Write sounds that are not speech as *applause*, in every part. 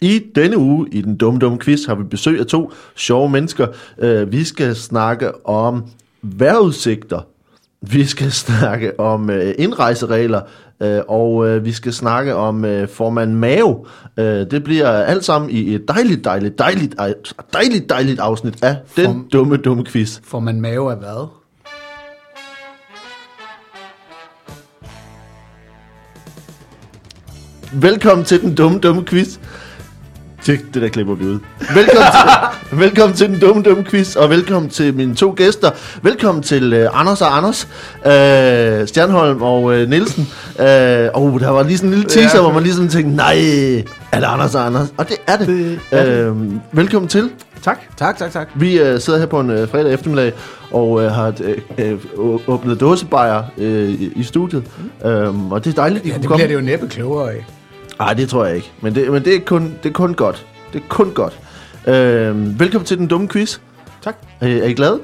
I denne uge i den dumme dumme quiz har vi besøg af to sjove mennesker. Uh, vi skal snakke om vejrudsigter. Vi skal snakke om uh, indrejseregler. Uh, og uh, vi skal snakke om uh, formand Mave. Uh, det bliver alt sammen i et dejligt, dejligt, dejligt, dejligt, dejligt afsnit af den Form- dumme dumme quiz. Får man mave af hvad? Velkommen til den dumme, dumme quiz. Det, det der klipper vi ud. Velkommen til, *laughs* velkommen til den dumme, dumme quiz, og velkommen til mine to gæster. Velkommen til uh, Anders og Anders, uh, Stjernholm og uh, Nielsen. Uh, og der var lige sådan en lille teaser, ja. hvor man lige sådan tænkte, nej, er det Anders og Anders? Og det er det. Det er det. Uh, velkommen til. Tak. Tak, tak, tak. Vi uh, sidder her på en uh, fredag eftermiddag og uh, har uh, uh, åbnet dåsebajer uh, i, i studiet. Um, og det er dejligt, at I Ja, kunne det komme. bliver det jo næppe klogere af. Nej, det tror jeg ikke. Men det, men det, er, kun, det er kun godt. Det er kun godt. Øh, velkommen til den dumme quiz. Tak. Øh, er I glade?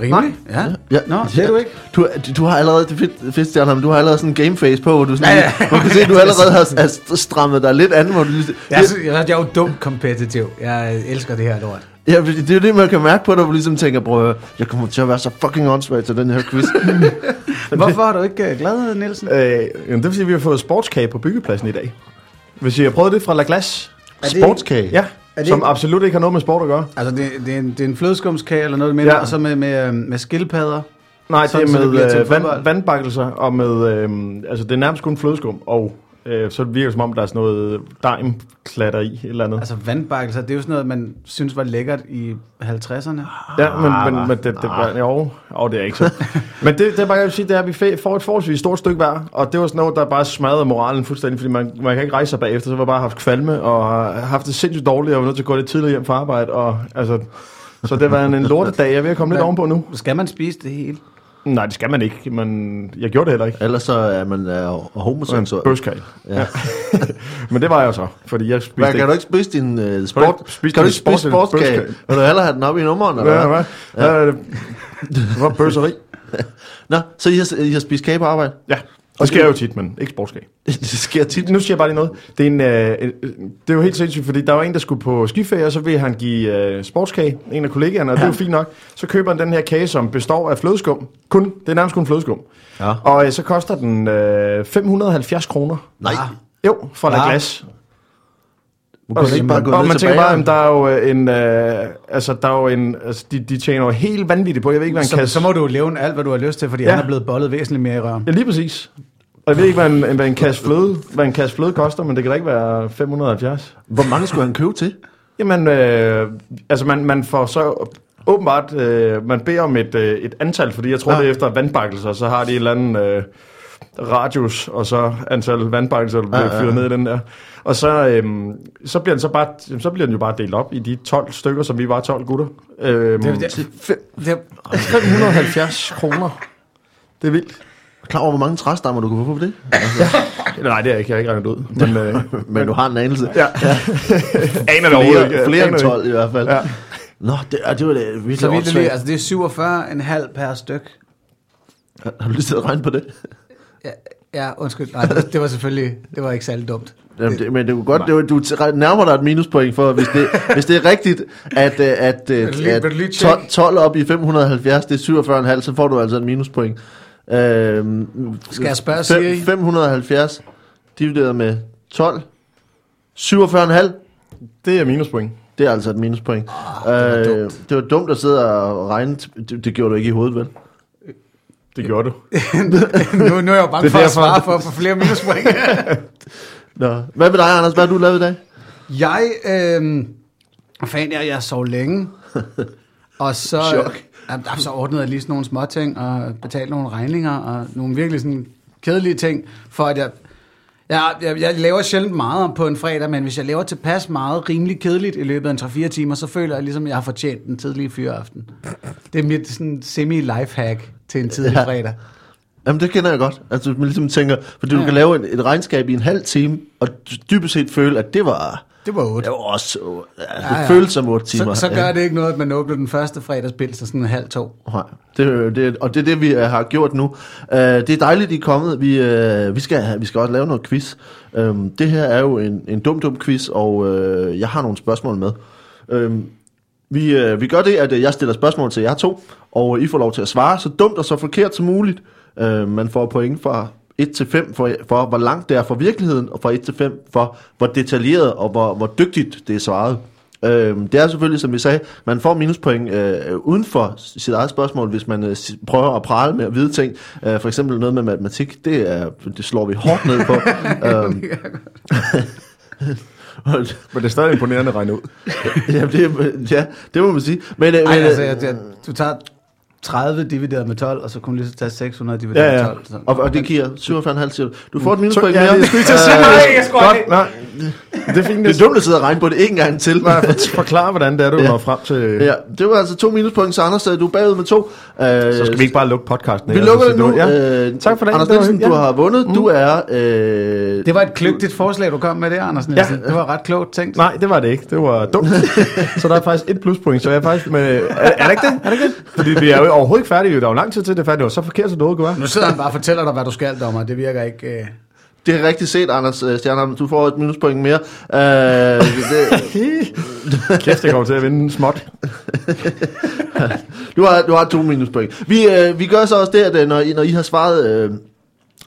Rimelig? Ja. Ja. Nå, det er du ikke. Du, du, har allerede, det er fedt, fedt Stjernholm, du har allerede sådan en gameface på, hvor du sådan, Ja, ja. man kan se, at *laughs* du allerede har, har strammet dig lidt an, hvor du lige, Jeg er, så- jeg, er- jeg er jo dumt kompetitiv. Jeg elsker det her lort. ja, fordi det er jo det, man kan mærke på dig, hvor du ligesom tænker, bror, jeg kommer til at være så fucking åndssvagt til den her quiz. *laughs* Hvorfor er du ikke øh, glad, Nielsen? Øh, jamen, det vil sige, at vi har fået sportskage på byggepladsen i dag. Hvis I har prøvet det fra La Glace. Er det- Sportskage. Ja, det som ikke- absolut ikke har noget med sport at gøre. Altså, det, det, er en, det er en flødeskumskage eller noget med, Ja. ja. og så med, med, øh, med skildpadder. Nej, Sådan, det så er det med bliver til øh, vand, fodbold. vandbakkelser og med... Øh, altså, det er nærmest kun flødeskum, og øh, så virker det som om, der er sådan noget daimklatter i, et eller andet. Altså vandbakkelser, det er jo sådan noget, man synes var lækkert i 50'erne. Ja, men, men, men det, det, det, jo, jo, det er ikke så. *laughs* men det, det er bare, jeg vil sige, det er, at vi får et forholdsvis stort stykke hver, og det var sådan noget, der bare smadrede moralen fuldstændig, fordi man, man kan ikke rejse sig bagefter, så var bare haft kvalme, og har haft det sindssygt dårligt, og var nødt til at gå lidt tidligere hjem fra arbejde, og altså, så det var en, en lortedag, jeg er ved at komme lidt ovenpå nu. Skal man spise det hele? Nej, det skal man ikke, men jeg gjorde det heller ikke. Ellers så er man uh, homoseksuel. Bøskaj. Ja. Ja. *laughs* men det var jeg så, fordi jeg spiste Hvad, kan du ikke spise din uh, sport? ikke spise kan du ikke spise sport- sportskage? Vil du hellere have den op i nummeren? Eller Ja, hvad? hvad? Ja. det var bøsseri. *laughs* Nå, så I har, I har spist kage på arbejde? Ja, det sker jo tit, men ikke sportskage. *laughs* det sker tit. Nu siger jeg bare lige noget. Det er, en, øh, øh, det er jo helt sindssygt, fordi der var en, der skulle på skiferie, og så vil han give øh, sportskage, en af kollegaerne, og det er jo fint nok. Så køber han den her kage, som består af flødeskum. Kun, det er nærmest kun flødeskum. Ja. Og øh, så koster den øh, 570 kroner. Nej, Jo, La Ja. Glace. du kan ikke bare gå og man tænker bare, at der er jo øh, en, øh, altså der er jo en, altså de, de tjener jo helt vanvittigt på, jeg ved ikke, hvad en Så, kasse... så må du leve alt, hvad du har lyst til, fordi Ja. han er blevet bollet væsentligt mere i røven. Ja, lige præcis. Og jeg ved ikke, hvad en, hvad en kasse fløde, hvad en kasse fløde koster, men det kan da ikke være 570. Hvor mange skulle han købe til? Jamen, øh, altså man, man får så åbenbart, øh, man beder om et, øh, et antal, fordi jeg tror, Ja. det er efter vandbakkelser, så har de en eller anden øh, radius, og så antal vandbakkelser, der bliver Ja, ja, ja, fyret ned i den der. Og så, øh, så, bliver den så, bare, så bliver den jo bare delt op i de 12 stykker, som vi var 12 gutter. Øh, Det, det, det, 570 kroner. Det er vildt. Er Klar over, hvor mange træstammer du kunne få for det? Nej, det er jeg ikke. Jeg har ikke regnet ud. Men, *laughs* øh, Men du har en anelse. ja. Aner det overhovedet ikke. Flere, end Aner det 12 i hvert fald. Ja. Nå, det, er- det var det virkelig så vidt det lige, altså det er 47,5 per styk. Har du lyst til at regne på det? Ja, ja undskyld. Nej, det, var- det var selvfølgelig, det var ikke særlig dumt. Jamen, det, men det kunne godt, det, du nærmer dig et minuspoint for, hvis det, *laughs* hvis det er rigtigt, at, øh, at, Vil at, at vil du lige 12, tjekke? 12 op i 570, det er 47,5, så får du altså et minuspoint. Øhm, Skal jeg spørge Siri? 570 divideret med 12, 47,5, Det er minuspoint. det er altså et minuspoint. Ah, det var Øh, dumt. det var dumt at sidde og regne, det, det gjorde du ikke i hovedet, vel? Det gjorde du. *laughs* nu, nu er jeg jo bange er for at svare for, for flere minuspoint. *laughs* Nå. Hvad med dig, Anders? Hvad har du lavet i dag? jeg, øh, fan, jeg, jeg sov længe. *laughs* Og så, Chok. Ja, så ordnede jeg lige sådan nogle små ting, og betalte nogle regninger, og nogle virkelig sådan kedelige ting, for at jeg, jeg, jeg, jeg laver sjældent meget på en fredag, men hvis jeg laver tilpas meget rimelig kedeligt i løbet af en 3-4 timer, så føler jeg ligesom, at jeg har fortjent den tidlige fyreaften. Det er mit sådan semi-lifehack til en tidlig Ja. fredag. Jamen, det kender jeg godt. Altså, man ligesom tænker, fordi du Ja. kan lave et, et regnskab i en halv time, og dybest set føle, at det var, Det var 8. Det var også... Det Ja, ja. føles som 8 timer. Så, så gør Ja. det ikke noget, at man åbner den første fredagsbil til sådan en halv to. Nej, det, det, og det er det, vi øh, har gjort nu. Uh, det er dejligt, I er kommet. Vi, uh, vi, skal, vi skal også lave noget quiz. Um, det her er jo en, en dum, dum quiz, og uh, jeg har nogle spørgsmål med. Um, vi, uh, vi gør det, at jeg stiller spørgsmål til jer to, og I får lov til at svare så dumt og så forkert som muligt. Uh, man får point fra 1 til 5 for, for, hvor langt det er fra virkeligheden, og fra 1 til 5 for, hvor detaljeret og hvor, hvor dygtigt det er svaret. Øhm, det er selvfølgelig, som vi sagde, man får minuspoint øh, uden for sit eget spørgsmål, hvis man øh, prøver at prale med at vide ting. Øh, for eksempel noget med matematik, det, er, det slår vi hårdt ned på. *laughs* øhm, *laughs* Men det er stadig imponerende at regne ud. ja, det, ja, det må man sige. Men, øh, Ej, men, altså, øh, jeg, jeg, du tager 30 divideret med 12, og så kunne du lige så tage 600 divideret Ja, ja. med 12. Så. og, og det giver 47,5 siger du. Du får et Så, minuspoint ja, mere. det skulle *laughs* at sige. Nej, jeg skulle Godt, nej. Det er fint, det er dumt at sidde og regne på det en gang til. Nej, for- *laughs* Forklar, hvordan det er, du Ja. når frem til... Ja, det var altså to minuspoint, så Anders, øh, du er bagud med to. Øh, Så skal vi ikke bare lukke podcasten. Vi lukker det nu. Ja. Øh, Tak for det. Anders Nielsen, du Ja. har vundet. Du er... Øh, Det var et kløgtigt forslag, du kom med der, Anders Nielsen. Ja. Det var ret klogt tænkt. Nej, det var det ikke. Det var dumt. *laughs* så der er faktisk et pluspoint. Så jeg er faktisk med... Er, er det ikke det? Er det ikke det? Fordi vi er jo overhovedet ikke færdige. Der er jo lang tid til det er færdigt. Det var så forkert, så noget kunne være. Nu sidder han bare og fortæller dig, hvad du skal, dommer. Det virker ikke... Øh... Det er rigtigt set, Anders øh, Stjernholm. Du får et minuspoint mere. Øh, det, *laughs* Kæft, jeg kommer til at vinde småt. *laughs* du, har, du har to minuspoint. Vi, øh, vi gør så også det, at øh, når, I, når I har svaret... Øh,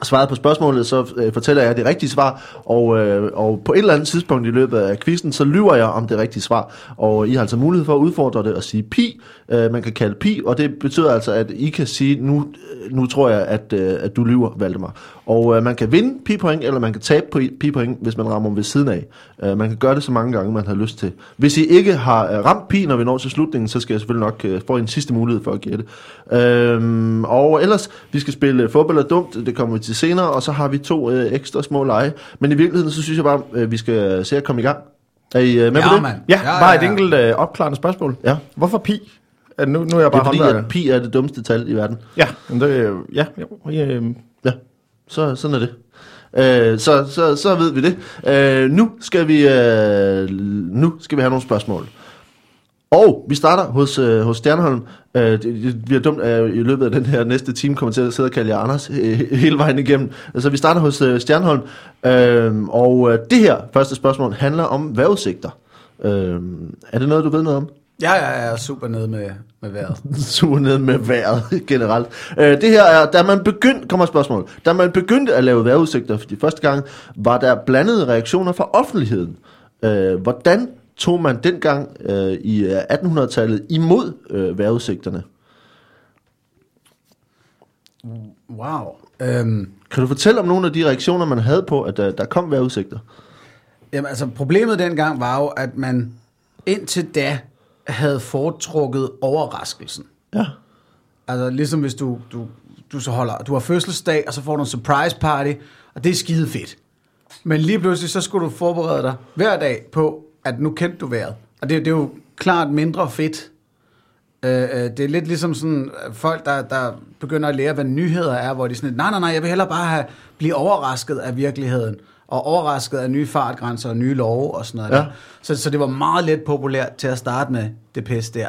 svaret på spørgsmålet, så øh, fortæller jeg det rigtige svar, og, øh, og på et eller andet tidspunkt i løbet af quizzen, så lyver jeg om det rigtige svar, og I har altså mulighed for at udfordre det og sige pi, øh, man kan kalde pi, og det betyder altså, at I kan sige, nu, øh, nu tror jeg, at, øh, at du lyver, Valdemar. Og øh, man kan vinde pi-point, eller man kan tabe pi- pi-point, hvis man rammer ved siden af. Øh, man kan gøre det så mange gange, man har lyst til. Hvis I ikke har øh, ramt pi, når vi når til slutningen, så skal jeg selvfølgelig nok øh, få en sidste mulighed for at gætte. Øhm, og ellers, vi skal spille fodbold og dumt, det kommer vi til senere, og så har vi to øh, ekstra små lege. Men i virkeligheden, så synes jeg bare, øh, vi skal se at komme i gang. Er I øh, med på Ja, det? mand. Ja, Ja, bare ja, et ja. enkelt øh, opklarende spørgsmål. Ja. Hvorfor pi? Er, nu, nu er jeg Det bare er fordi, håndværker. at pi er det dummeste tal i verden. Ja, men det, øh, ja, jo, øh, Ja, så, sådan er det. Øh, så, så, så ved vi det. Øh, nu, skal vi, øh, nu skal vi have nogle spørgsmål. Og vi starter hos, øh, hos Stjernholm. Øh, det, det bliver dumt, at i løbet af den her næste time kommer til at sidde og kalde jer Anders øh, hele vejen igennem. Altså, vi starter hos øh, Stjernholm. Øh, og øh, det her første spørgsmål handler om vejrudsigter. Øh, er det noget, du ved noget om? Ja, ja, jeg er super nede med, med vejret. *laughs* super ned med vejret *laughs* generelt. Øh, det her er, da man begyndte, kommer et spørgsmål, da man begyndte at lave vejrudsigter for de første gang, var der blandede reaktioner fra offentligheden. Øh, hvordan tog man dengang øh, i øh, 1800-tallet imod øh, vejrudsigterne? Wow. Øhm, Kan du fortælle om nogle af de reaktioner, man havde på, at der, der kom vejrudsigter? Jamen altså, problemet dengang var jo, at man indtil da havde foretrukket overraskelsen. Ja. Altså ligesom hvis du, du, du så holder, du har fødselsdag, og så får du en surprise party, og det er skide fedt. Men lige pludselig, så skulle du forberede dig hver dag på, at nu kendte du vejret. Og det, det er jo klart mindre fedt. Øh, øh, det er lidt ligesom sådan øh, folk, der, der begynder at lære, hvad nyheder er, hvor de sådan, nej, nej, nej, jeg vil hellere bare have, blive overrasket af virkeligheden, og overrasket af nye fartgrænser og nye love og sådan noget. Ja. Der. Så, så det var meget let populært til at starte med det pis der.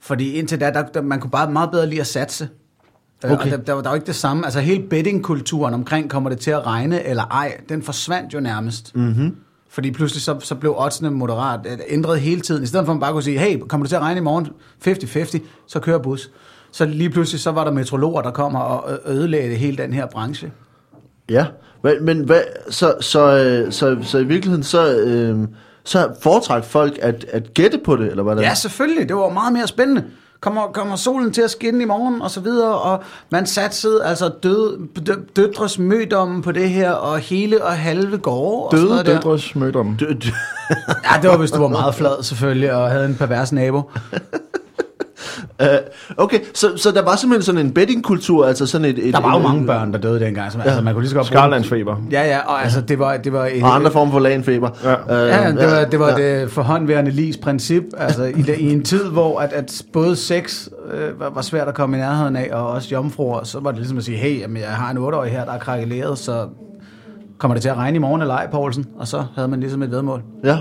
Fordi indtil da, der, der man kunne bare meget bedre lide at satse. Okay. Okay. Og der, der, var- der var ikke det samme. Altså hele bettingkulturen omkring, kommer det til at regne eller ej, den forsvandt jo nærmest. Mm-hmm. Fordi pludselig så, så blev oddsene moderat øh, ændret hele tiden. I stedet for at man bare kunne sige, hey, kommer det til at regne i morgen 50-50, så kører bus. Så lige pludselig så var der metrologer, der kommer og ødelagde hele den her branche. Ja, men, men hvad, så, så, øh, så, så i virkeligheden, så, øh, så foretræk folk at, at gætte på det, eller hvad Ja, selvfølgelig. Det var meget mere spændende. Kommer, kommer solen til at skinne i morgen, og så videre, og man satsede altså død, dø, døtres mødommen på det her, og hele og halve gårde. Og døde dødres mødte om. D- d- Ja, det var, hvis du var meget flad selvfølgelig, og havde en pervers nabo. *laughs* Øh, okay, så, så der var simpelthen sådan en bettingkultur, altså sådan et... et Der var jo mange børn, der døde dengang, så altså, man kunne lige så godt bruge- Skarlandsfeber. Ja, ja, og altså, det var... Det var et, Og andre former for lagenfeber. Ja. Øh, Ja, det var det, var ja. det forhåndværende lis princip, altså i, i en tid, hvor at, at både sex øh, var, var svært at komme i nærheden af, og også jomfruer, så var det ligesom at sige, hey, jamen, jeg har en 8-årig her, der er krakkeleret, så kommer det til at regne i morgen eller ej, Poulsen? Og så havde man ligesom et vedmål. Ja,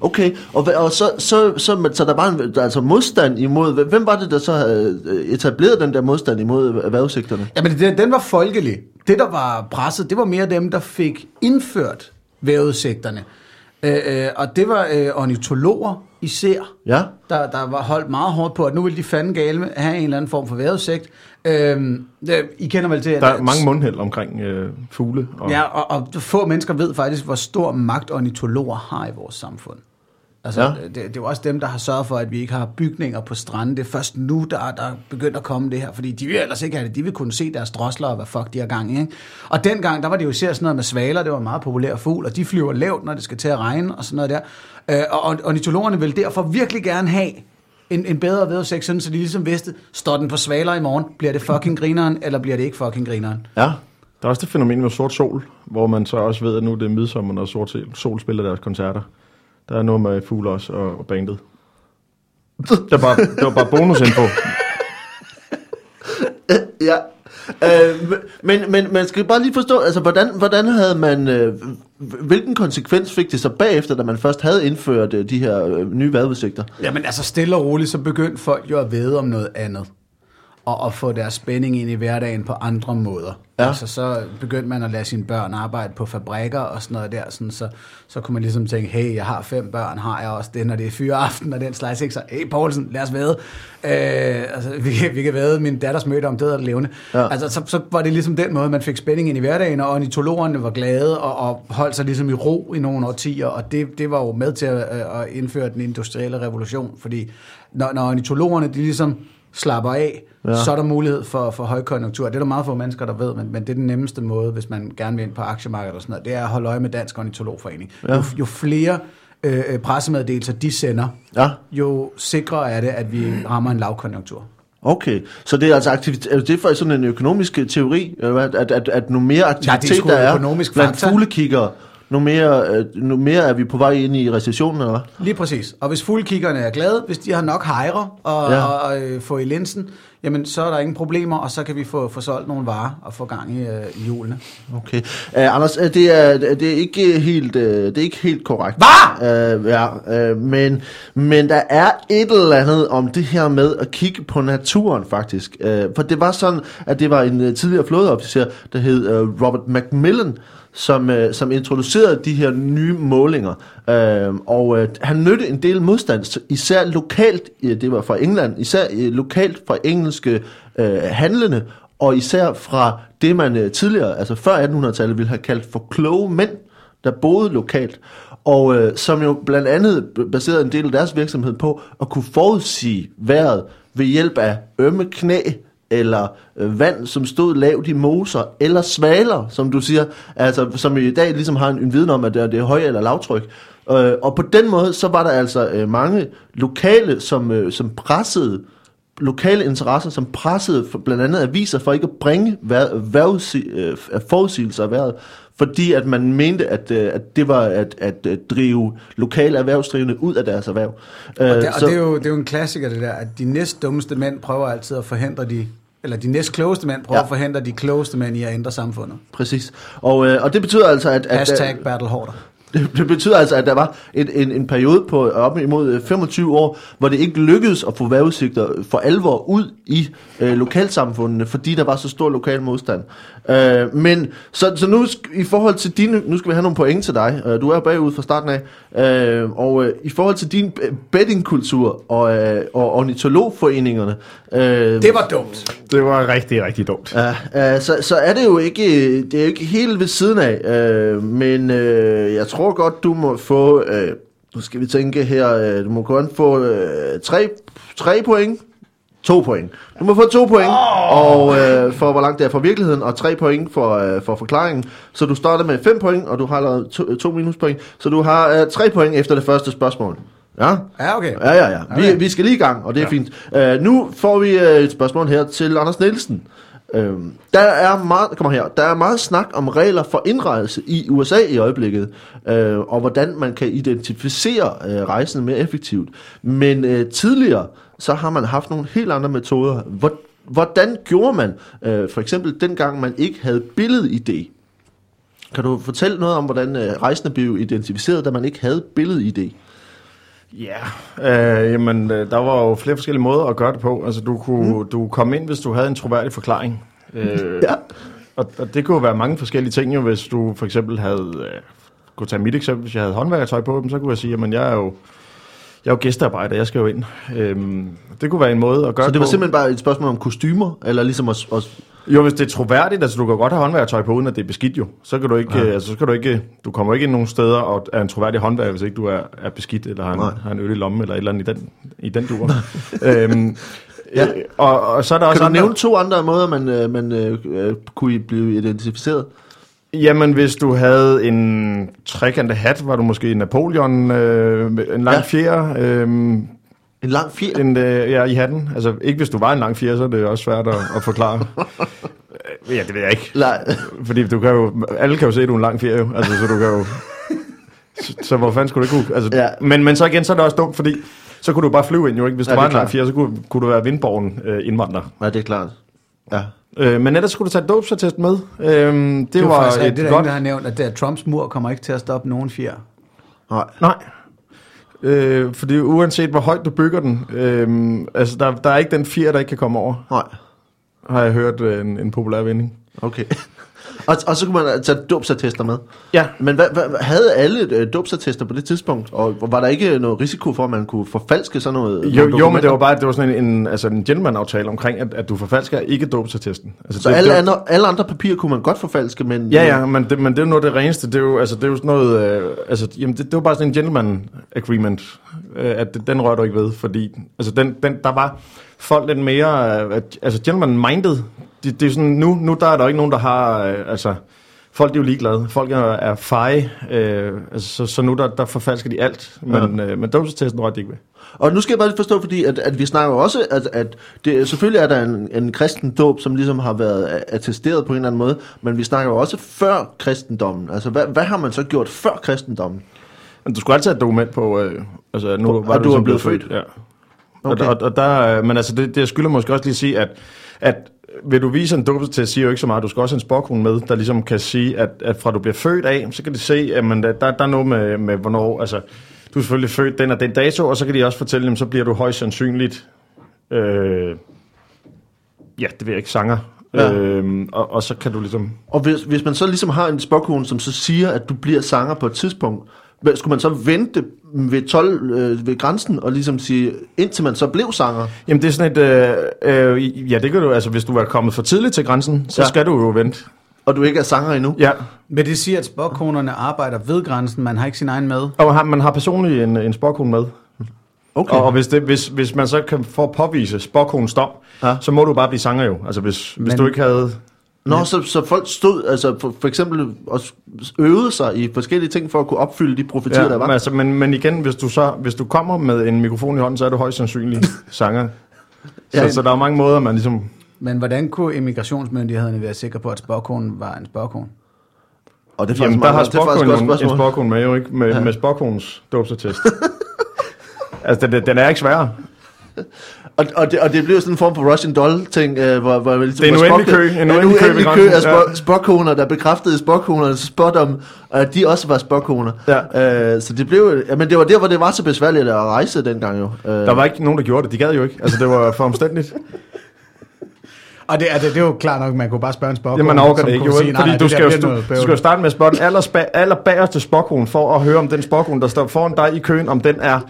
okay. Og, og så, så, så, så der var en, der, altså modstand imod, hvem var det, der så havde øh, etableret den der modstand imod erhvervssigterne? Jamen, den, den var folkelig. Det, der var presset, det var mere dem, der fik indført vejrudsigterne. Øh, øh, og det var øh, ornitologer især, Ja, der, der var holdt meget hårdt på, at nu ville de fanden gale have en eller anden form for vejrudsigt. Øh, det, I kender vel til, at Der er mange mundhæld omkring øh, fugle. Og, Ja, og, og få mennesker ved faktisk, hvor stor magt ornitologer har i vores samfund. Altså, Ja. det, det er jo også dem, der har sørget for, at vi ikke har bygninger på stranden. Det er først nu, der, der er begyndt at komme det her, fordi de vil ellers ikke have det. De vil kunne se deres drosler og hvad fuck de har gang i. Ikke? Og dengang, der var det jo især sådan noget med svaler, det var en meget populær fugl, og de flyver lavt, når det skal til at regne og sådan noget der. Øh, og og ornitologerne vil derfor virkelig gerne have en, en bedre vejrudsigt, sådan så de ligesom vidste, står den på svaler i morgen, bliver det fucking grineren, eller bliver det ikke fucking grineren? ja. Der er også det fænomen med sort sol, hvor man så også ved, at nu er det midsommer, når sort sol- sol spiller deres koncerter. Der er noget med fugle også og, og bandet. Det var bare, det var bare bonusinfo. Ja. Øh, men, men man skal bare lige forstå, altså hvordan, hvordan havde man, øh, hvilken konsekvens fik det så bagefter, da man først havde indført øh, de her øh, nye vejrudsigter? Jamen altså stille og roligt, så begyndte folk jo at vide om noget andet. Og at få deres spænding ind i hverdagen på andre måder. Ja. Altså så begyndte man at lade sine børn arbejde på fabrikker og sådan noget der. Sådan, så, så kunne man ligesom tænke, hey, jeg har fem børn, har jeg også det, når det er fyreaften og den slags. Ikke? Så, hey Poulsen, lad os væde. Øh, altså, vi, kan- vi kan væde min datters møde om død eller levende. Ja. Altså, så, så var det ligesom den måde, man fik spænding ind i hverdagen, og ornitologerne var glade og, og holdt sig ligesom i ro i nogle årtier, og det, det var jo med til at, at indføre den industrielle revolution, fordi når, når ornitologerne de ligesom slapper af, Ja. ja. så er der mulighed for, for højkonjunktur. Det er der meget få mennesker, der ved, men, men det er den nemmeste måde, hvis man gerne vil ind på aktiemarkedet og sådan noget, det er at holde øje med Dansk Ornitologforening. Ja. Ja. Jo, jo flere øh, øh, pressemeddelelser de sender, Ja, jo sikrere er det, at vi rammer en lavkonjunktur. okay. Så det er altså aktivitet, er det for sådan en økonomisk teori, hvad? at, at, at nu mere aktivitet sgu der er økonomisk blandt fakta. fuglekiggere, nu mere, øh, nu mere er vi på vej ind i recessionen, eller hvad? Lige præcis. Og hvis fuglkiggerne er glade, hvis de har nok hejre og, Ja. og, og øh, få i linsen, jamen så er der ingen problemer, og så kan vi få, få solgt nogle varer og få gang i, øh, i hjulene. Okay. Uh, Anders, uh, det, er, det, er ikke helt, uh, det er ikke helt korrekt. Hvad? Uh, ja, uh, men, men der er et eller andet om det her med at kigge på naturen, faktisk. Uh, for det var sådan, at det var en uh, tidligere flådeofficer, der hed uh, Robert Macmillan, som, øh, som introducerede de her nye målinger. Øh, og øh, han mødte en del modstand, især lokalt, øh, det var fra England, især øh, lokalt fra engelske øh, handlende, og især fra det, man øh, tidligere, altså før 1800-tallet, ville have kaldt for kloge mænd, der boede lokalt, og øh, som jo blandt andet baserede en del af deres virksomhed på at kunne forudsige vejret ved hjælp af ømme knæ, eller øh, vand, som stod lavt i moser, eller svaler, som du siger, altså, som i dag ligesom har en, en viden om, at det er, det er høj- eller lavtryk. Øh, og på den måde, så var der altså øh, mange lokale, som, øh, som pressede lokale interesser, som pressede for, blandt andet aviser for ikke at bringe vær, vær, øh, forudsigelser af vejret, fordi at man mente, at, øh, at det var at, at øh, drive lokale erhvervsdrivende ud af deres erhverv. Og, Øh, det, og det, er jo, det er jo en klassiker det der, at de næst dummeste mænd prøver altid at forhindre de, eller de næst klogeste mænd prøver Ja. at forhindre de klogeste mænd i at ændre samfundet. Præcis. Og, øh, og det betyder altså, at... at Hashtag battle hårder. Det, det betyder altså, at der var en, en, en periode på op imod øh, 25 år, hvor det ikke lykkedes at få vejrudsigter for alvor ud i øh, lokalsamfundene, fordi der var så stor lokal modstand. Øh, men så, så nu i forhold til dine, nu skal vi have nogle point til dig. Øh, du er bagud fra starten af. Øh, og øh, i forhold til din bettingkultur og, øh, og ornitologforeningerne, øh, Det var dumt. Det var rigtig, rigtig dumt. Ja, øh, så, så er det jo ikke, det er jo ikke helt ved siden af, øh, men øh, jeg tror godt, du må få, øh, nu skal vi tænke her, øh, du må kun få øh, tre, tre point, to point. Du må få to point, oh. og øh, for hvor langt det er fra virkeligheden, og tre point for, øh, for forklaringen. Så du starter med fem point, og du har lavet to, to minuspoint, så du har øh, tre point efter det første spørgsmål. Ja? Ja, okay. Ja, ja, ja. Vi, Okay. vi skal lige i gang, og det er Ja. fint. Uh, nu får vi uh, et spørgsmål her til Anders Nielsen. Uh, der er meget, kommer her, der er meget snak om regler for indrejse i USA i øjeblikket, uh, og hvordan man kan identificere uh, rejsen mere effektivt. Men uh, tidligere, så har man haft nogle helt andre metoder. Hvor, hvordan gjorde man, uh, for eksempel dengang man ikke havde billed-ID? Kan du fortælle noget om, hvordan øh, rejsende blev identificeret, da man ikke havde billed-ID? Ja, øh, jamen, øh, der var jo flere forskellige måder at gøre det på. Altså, du kunne, mm. du komme ind, hvis du havde en troværdig forklaring. Øh, *laughs* Ja. og, og det kunne jo være mange forskellige ting, jo, hvis du for eksempel havde... Øh, kunne tage mit eksempel, hvis jeg havde håndværkertøj på dem, så kunne jeg sige, at jeg er jo, jeg er jo gæstearbejder, jeg skal jo ind. Øhm, det kunne være en måde at gøre Så det var på. simpelthen bare et spørgsmål om kostymer, eller ligesom at... at Jo, hvis det er troværdigt, altså du kan godt have håndværkertøj på, uden at det er beskidt jo. Så kan du ikke, ja. altså, så kan du ikke, du kommer ikke ind nogen steder og er en troværdig håndværker, hvis ikke du er, er beskidt, eller har en, Nej. har en øl i lommen, eller et eller andet i den, i den dur. *laughs* øhm, ja. og, og, så er der også kan du andre, nævne to andre måder, man, øh, man øh, øh, kunne blive identificeret? Jamen, hvis du havde en trekantet hat, var du måske Napoleon, øh, en lang Ja. ja. fjer, øh, En lang fjer? en, øh, ja, i hatten. Altså, ikke hvis du var en lang fjer, så er det også svært at, at forklare. *laughs* Ja, det ved jeg ikke. Nej. Fordi du kan jo, alle kan jo se, at du er en lang ferie, jo. Altså, så du kan jo... Så, så hvor fanden skulle det kunne? Altså, Ja. ja. men, men så igen, så er det også dumt, fordi så kunne du bare flyve ind, jo ikke? Hvis Ja, du var en lang ferie, så kunne, kunne du være vindborgen øh, indvandrer. Nej, det er klart. Ja. Øh, men ellers skulle du tage dåbsattest med. Øh, det, Det var, var faktisk, et det, der er godt... der har nævnt, at det er Trumps mur kommer ikke til at stoppe nogen fjer. Nej. Nej. Øh, fordi uanset hvor højt du bygger den, øh, altså der, der er ikke den fjer, der ikke kan komme over, Nej. har jeg hørt øh, en, en populær vending. Okay. Og, og så kunne man tage dåbsattester med. Ja. Men hvad, hvad, havde alle øh, dåbsattester på det tidspunkt? Og var der ikke noget risiko for, at man kunne forfalske sådan noget? Jo, jo, men det var bare det var sådan en, en, altså en gentleman-aftale omkring, at, at du forfalsker ikke dåbsattesten. Altså, Så det, alle, det, andre, alle andre papirer kunne man godt forfalske, men... Ja, ja, men det, men det er jo noget det reneste. Det er jo, altså, det er jo sådan noget... Øh, altså, jamen, det, det var bare sådan en gentleman agreement, øh, at den rører du ikke ved, fordi altså, den, den, der var folk lidt mere... Øh, altså, gentleman minded. Det, det er sådan, nu, nu der er der ikke nogen, der har... Øh, altså, folk er jo ligeglade. Folk er, er feje. Øh, altså, så, så nu der, der forfalsker de alt. Men, øh, men dåbsatesten rørte de ikke ved. Og nu skal jeg bare lige forstå, fordi at, at vi snakker også, at, at det, selvfølgelig er der en, en kristen dåb, som ligesom har været attesteret på en eller anden måde, men vi snakker jo også før kristendommen. Altså, hvad, hvad har man så gjort før kristendommen? Men du skulle altid have et dokument på, øh, altså nu På- var at du ligesom er blevet født? Ja. Okay. Og, og, og der, øh, men altså det, det jeg skylder måske også lige sige, at, at vil du vise en dåbsattest, siger jo ikke så meget. Du skal også have en sporkone med, der ligesom kan sige, at, at fra du bliver født af, så kan de se, at man, der, der er noget med, med, hvornår, altså du er selvfølgelig født den og den dato, og så kan de også fortælle dem, så bliver du højst sandsynligt, øh, ja, det ved jeg ikke, sanger. Ja. Øhm, og, og så kan du ligesom... Og hvis, hvis man så ligesom har en spokkone, som så siger, at du bliver sanger på et tidspunkt, skulle man så vente ved 12 øh, ved grænsen og ligesom sige, indtil man så blev sanger? Jamen det er sådan et... Øh, øh, ja, det kan du... Altså hvis du er kommet for tidligt til grænsen, så Ja. skal du jo vente. Og du ikke er sanger endnu? Ja, Men det siger, at spokkonerne arbejder ved grænsen, man har ikke sin egen med. og har, man har personligt en, en sporkone med. Okay. Og, og hvis, det, hvis, hvis man så kan få påvise sporkonens dom, ja. så må du bare blive sanger jo. Altså hvis, hvis Men- du ikke havde... Nå, så, så folk stod, altså for, for eksempel også øvede sig i forskellige ting for at kunne opfylde de profetier, Ja, der var. men, altså, men, men igen, hvis du, så, hvis du kommer med en mikrofon i hånden, så er du højst sandsynlig *laughs* sanger. Så, Ja. så der er mange måder, man ligesom... Men hvordan kunne immigrationsmyndighederne være sikre på, at spokkonen var en spokkone? Og det er Jamen, der har sporkonen en spørgsmål. sporkone med jo ikke, med, Ja. ja. med sporkonens dåbsattest. *laughs* altså, den, den er ikke sværere. Og, og, det, og det blev sådan en form for Russian Doll-ting, øh, hvor, hvor ligesom, Det er en uendelig kø, en uendelig kø uendelig kø af spokkoner, der bekræftede spokkonernes spådom, og at de også var spokkoner. Ja. Øh, så det blev, ja, men det var der, hvor det var så besværligt at rejse dengang jo. Øh, Der var ikke nogen, der gjorde det. De gad jo ikke. Altså, det var for omstændigt. *laughs* Og det, er, det, det er jo klart nok, man kunne bare spørge en spokkone. Jamen, man overgår det ikke, jo. sige, nej, fordi nej, du, det skal jo, du, du skal jo starte med at spørge den aller, spa- aller bagerste spokkone, for at høre, om den spokkone, der står foran dig i køen, om den er...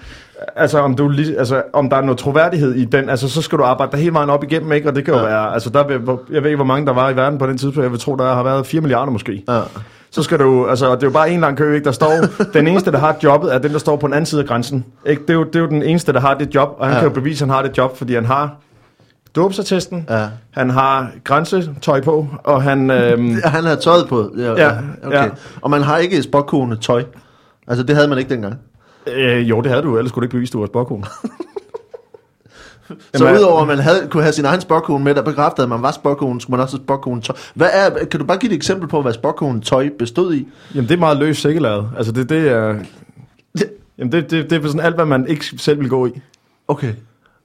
Altså om, du, altså, om der er noget troværdighed i den, altså så skal du arbejde dig hele vejen op igennem, ikke? Og det kan jo Ja. være, altså der jeg ved ikke, hvor mange der var i verden på den tidspunkt, jeg vil tro, der har været 4 milliarder måske. Ja. Så skal du, altså det er jo bare en lang kø, ikke? Der står, *laughs* den eneste, der har jobbet, er den, der står på den anden side af grænsen. Ikke? Det, er jo, det er jo den eneste, der har det job, og han Ja. kan jo bevise, at han har det job, fordi han har dåbsattesten, Ja. han har grænsetøj på, og han... Øhm, *laughs* Han havde tøjet på. Ja, Ja, okay. ja. Og man har ikke spokkone tøj. Altså det havde man ikke dengang. Øh, jo, det havde du, ellers skulle du ikke bevise, du var spokkone. *laughs* Så Jamen, udover at man havde, kunne have sin egen spokkone med, der bekræftede, at man var spokkone, skulle man også have spokkone tøj. Hvad er, kan du bare give et eksempel på, hvad spokkone tøj bestod i? Jamen, det er meget løst sækkelaget. Altså, det, det er... *laughs* Jamen, det, det, det er sådan alt, hvad man ikke selv vil gå i. Okay.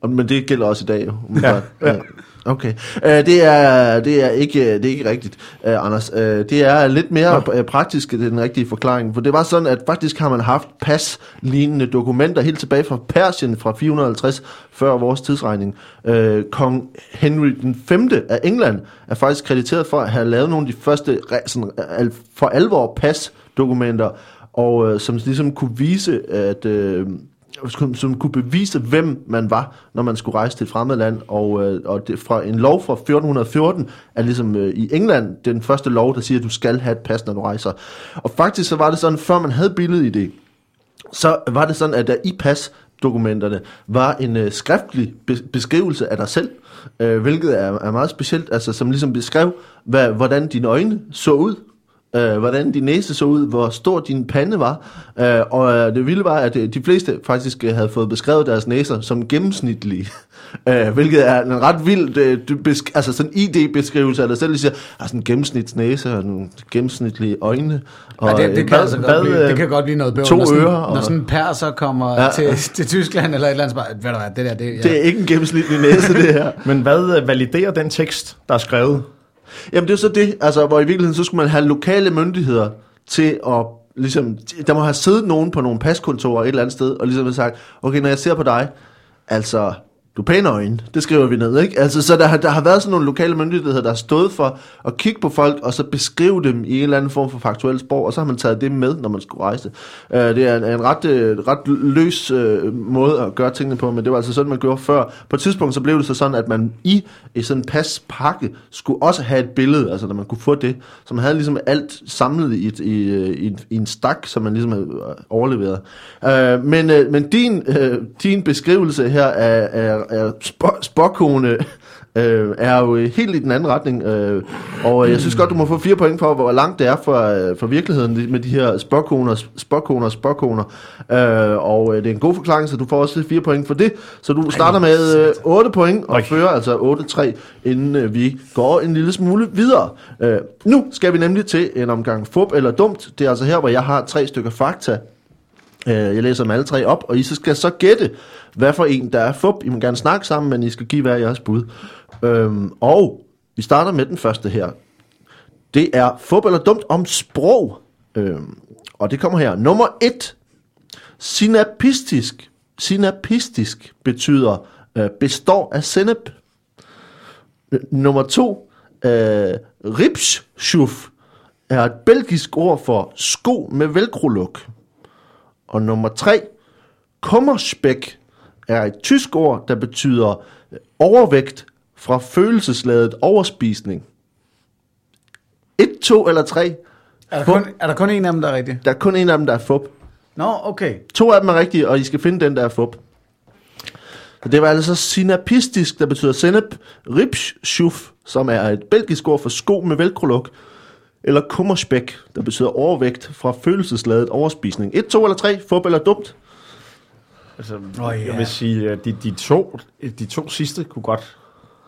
Men det gælder også i dag, jo. Ja, ja. Okay. Uh, det, er, det, er ikke, det er ikke rigtigt, uh, Anders. Uh, det er lidt mere uh, praktisk, det er den rigtige forklaring. For det var sådan, at faktisk har man haft pas-lignende dokumenter helt tilbage fra Persien fra 450 før vores tidsregning. Uh, Kong Henry den 5. af England er faktisk krediteret for at have lavet nogle af de første sådan, al, for alvor pas-dokumenter, og uh, som ligesom kunne vise, at... Uh, som, som kunne bevise, hvem man var, når man skulle rejse til et fremmed land. Og, øh, og det, fra en lov fra 1414 er ligesom øh, i England den første lov, der siger, at du skal have et pas, når du rejser. Og faktisk så var det sådan, før man havde billedet i det, så var det sådan, at der i pasdokumenterne var en øh, skriftlig be- beskrivelse af dig selv, øh, hvilket er, er meget specielt, altså som ligesom beskrev, hvad, hvordan dine øjne så ud, øh, hvordan din næse så ud, hvor stor din pande var, øh, og øh, det vilde var, at øh, de fleste faktisk øh, havde fået beskrevet deres næser som gennemsnitlige, *laughs* øh, hvilket er en ret vild øh, besk- altså sådan ID-beskrivelse af dig selv, de siger, har sådan en gennemsnitsnæse og nogle gennemsnitlige øjne, og Ja, det, det, kan altså hvad, godt blive, det kan godt blive noget bøvl, to når sådan, ører når og- sådan en perser kommer Ja. til, til Tyskland eller et eller andet, så bare, ved du hvad, det der, det, ja. det er ikke en gennemsnitlig næse, det her. Men hvad validerer den tekst, der er skrevet? Jamen det er så det, altså hvor i virkeligheden så skulle man have lokale myndigheder til at ligesom, der må have siddet nogen på nogle paskontorer et eller andet sted, og ligesom have sagt, okay, når jeg ser på dig, altså, du er pæne øjne, det skriver vi ned, ikke? Altså, så der, har- der har været sådan nogle lokale myndigheder, der har stået for at kigge på folk, og så beskrive dem i en eller anden form for faktuel sprog, og så har man taget det med, når man skulle rejse. Uh, det er en, en ret, uh, ret løs uh, måde at gøre tingene på, men det var altså sådan, man gjorde før. På et tidspunkt, så blev det så sådan, at man i, i sådan en paspakke skulle også have et billede, altså når man kunne få det, så man havde ligesom alt samlet i, et, i, i, en, i en stak, som man ligesom havde overleveret. Uh, men uh, men din, uh, din beskrivelse her af, af, af spå, spåkone øh, er jo øh, helt i den anden retning. Øh, og øh, jeg synes godt, du må få fire point for, hvor langt det er fra, øh, fra virkeligheden med de her spåkoner, spåkoner, spåkoner. Øh, og øh, det er en god forklaring, så du får også fire point for det. Så du starter med øh, 8 point og Oj. fører altså 8-3, inden øh, vi går en lille smule videre. Øh, nu skal vi nemlig til en omgang fup eller dumt. Det er altså her, hvor jeg har tre stykker fakta, Øh, Øh, jeg læser dem alle tre op, og I så skal så gætte, hvad for en der er fup. I må gerne snakke sammen, men I skal give hver jeres bud. Øhm, og vi starter med den første her. Det er fup eller dumt om sprog. Øhm, og det kommer her. Nummer et. Synapistisk. Synapistisk betyder øh, består af sennep. Øh, nummer to. Øh, ripschuf er et belgisk ord for sko med velcro-luk. Og nummer tre, kummerspæk er et tysk ord, der betyder øh, overvægt fra følelsesladet overspisning. Et, to eller tre. Er der, kun, er der kun en af dem, der er rigtig? Der er kun en af dem, der er fup. Nå, okay. To af dem er rigtige, og I skal finde den, der er fup. Så det var altså synapistisk, der betyder sennep, ripsschuf, som er et belgisk ord for sko med velcro-luk, eller kummerspæk, der betyder overvægt fra følelsesladet overspisning. Et, to eller tre, fup eller dumt? Altså, oh, ja. Jeg vil sige, at de, de, to, de to sidste kunne godt,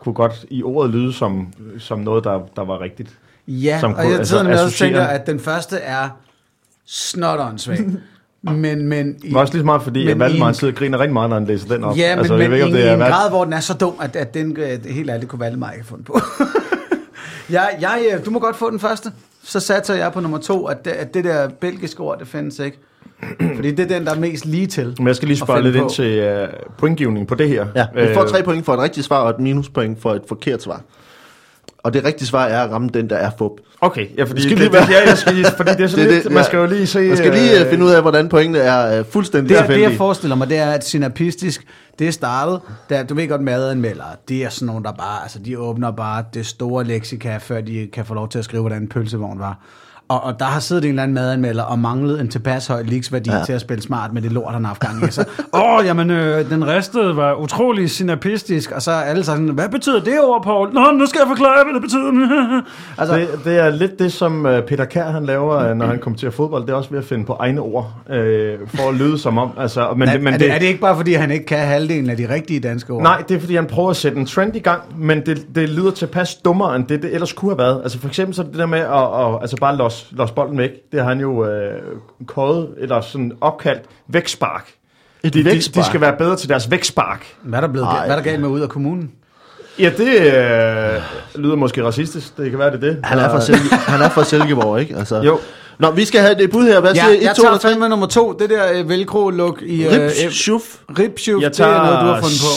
kunne godt i ordet lyde som, som noget, der, der var rigtigt. Ja, Som og kunne- jeg altså, nemlig også tænker, at den første er snotteren *laughs* men, men, i, Det var også lige så meget, fordi men at Valdemar i en- sidder og griner rigtig meget, når han læser den op. Ja, men, altså, men jeg ved ikke, om det i er en grad, hvor den er så dum, at, at den øh, helt ærligt kunne Valdemar ikke have fundet på. *laughs* jeg, jeg, øh, du må godt få den første. Så satser jeg på nummer to, at det, at det der belgiske ord, det findes ikke. *clears throat* Fordi det er den, der er mest lige til. Men jeg skal lige spørge lidt på. ind til uh, pointgivning på det her. Ja, vi får Øh, tre point for et rigtigt svar, og et minuspoint for et forkert svar. Og det rigtige svar er at ramme den, der er fup. Okay, ja, fordi, skal det, være- ja, jeg skal lige, fordi det er sådan *laughs* Det lidt, det, man ja. skal jo lige se... Man skal lige øh, uh, finde ud af, hvordan pointene er uh, fuldstændig Det, det, jeg tilfældige. forestiller mig, det er, at synapistisk, det er startet, da, du ved godt, madanmeldere, det er sådan nogle, der bare, altså de åbner bare det store leksika, før de kan få lov til at skrive, hvordan en pølsevogn var. Og, og der har siddet en eller anden madanmelder og manglet en tilpas høj leaksværdi Ja. til at spille smart med det lort, han har haft gang i. Så, åh, jamen, øh, den ristede var utrolig synapistisk, og så er alle sådan, hvad betyder det ord, Paul? Nå, nu skal jeg forklare, hvad det betyder. *laughs* altså, Det, det er lidt det, som uh, Peter Kær han laver, øh, når han kommenterer fodbold. Det er også ved at finde på egne ord, øh, for at lyde som om. Altså, men, men, det, men er, det, er det ikke bare, fordi han ikke kan halvdelen af de rigtige danske ord? Nej, det er fordi, han prøver at sætte en trend i gang, men det, det lyder tilpas dummere, end det, det ellers kunne have været. Altså for eksempel så er det der med at, at altså bare låse, låse bolden væk. Det har han jo øh, kåret, eller sådan opkaldt vækspark. Et De, de, vækstspark. de skal være bedre til deres vækstspark. Hvad er der, blevet, Ej. hvad er der galt med ud af kommunen? Ja, det øh, lyder måske racistisk. Det kan være, det er det. Han er fra, Silke, han er fra Silkeborg, ikke? Altså. Jo. Nå, vi skal have det bud her. Hvad Ja, siger I? jeg to tager eller tre? fandme nummer to. Det der øh, velcro-look i... øh, Rips, øh, shuf, Ribshoot, Jeg det er noget, du har fundet på.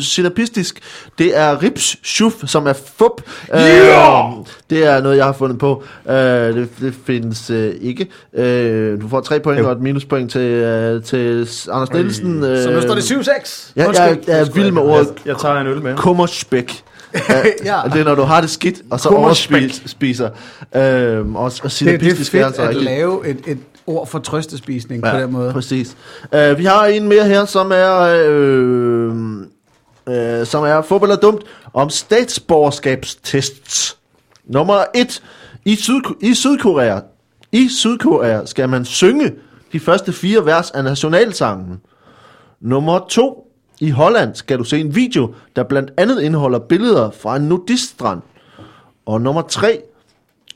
Synapistisk. Det er rips shuf, som er fup. Yeah! Øh, det er noget, jeg har fundet på. Øh, det, det findes øh, ikke. Øh, du får tre point og et minuspoint til, øh, til Anders Nielsen. Øh, Så nu står det 7-6. Ja, Undskyld. jeg, jeg er vild med Jeg, ordet jeg tager en øl med. kummerspæk. *laughs* Ja. Det er, når du har det skidt, og så overspiser. Øhm, og, og Det, det er fedt altså at lave et, et ord for trøstespisning ja, på den måde. Præcis. Uh, vi har en mere her, som er, øh, øh, som er fodbold er dumt, om statsborgerskabstests. Nummer et. I, Syd, I Sydkorea, i Sydkorea skal man synge de første fire vers af nationalsangen. Nummer to. I Holland skal du se en video, der blandt andet indeholder billeder fra en nudiststrand. Og nummer tre.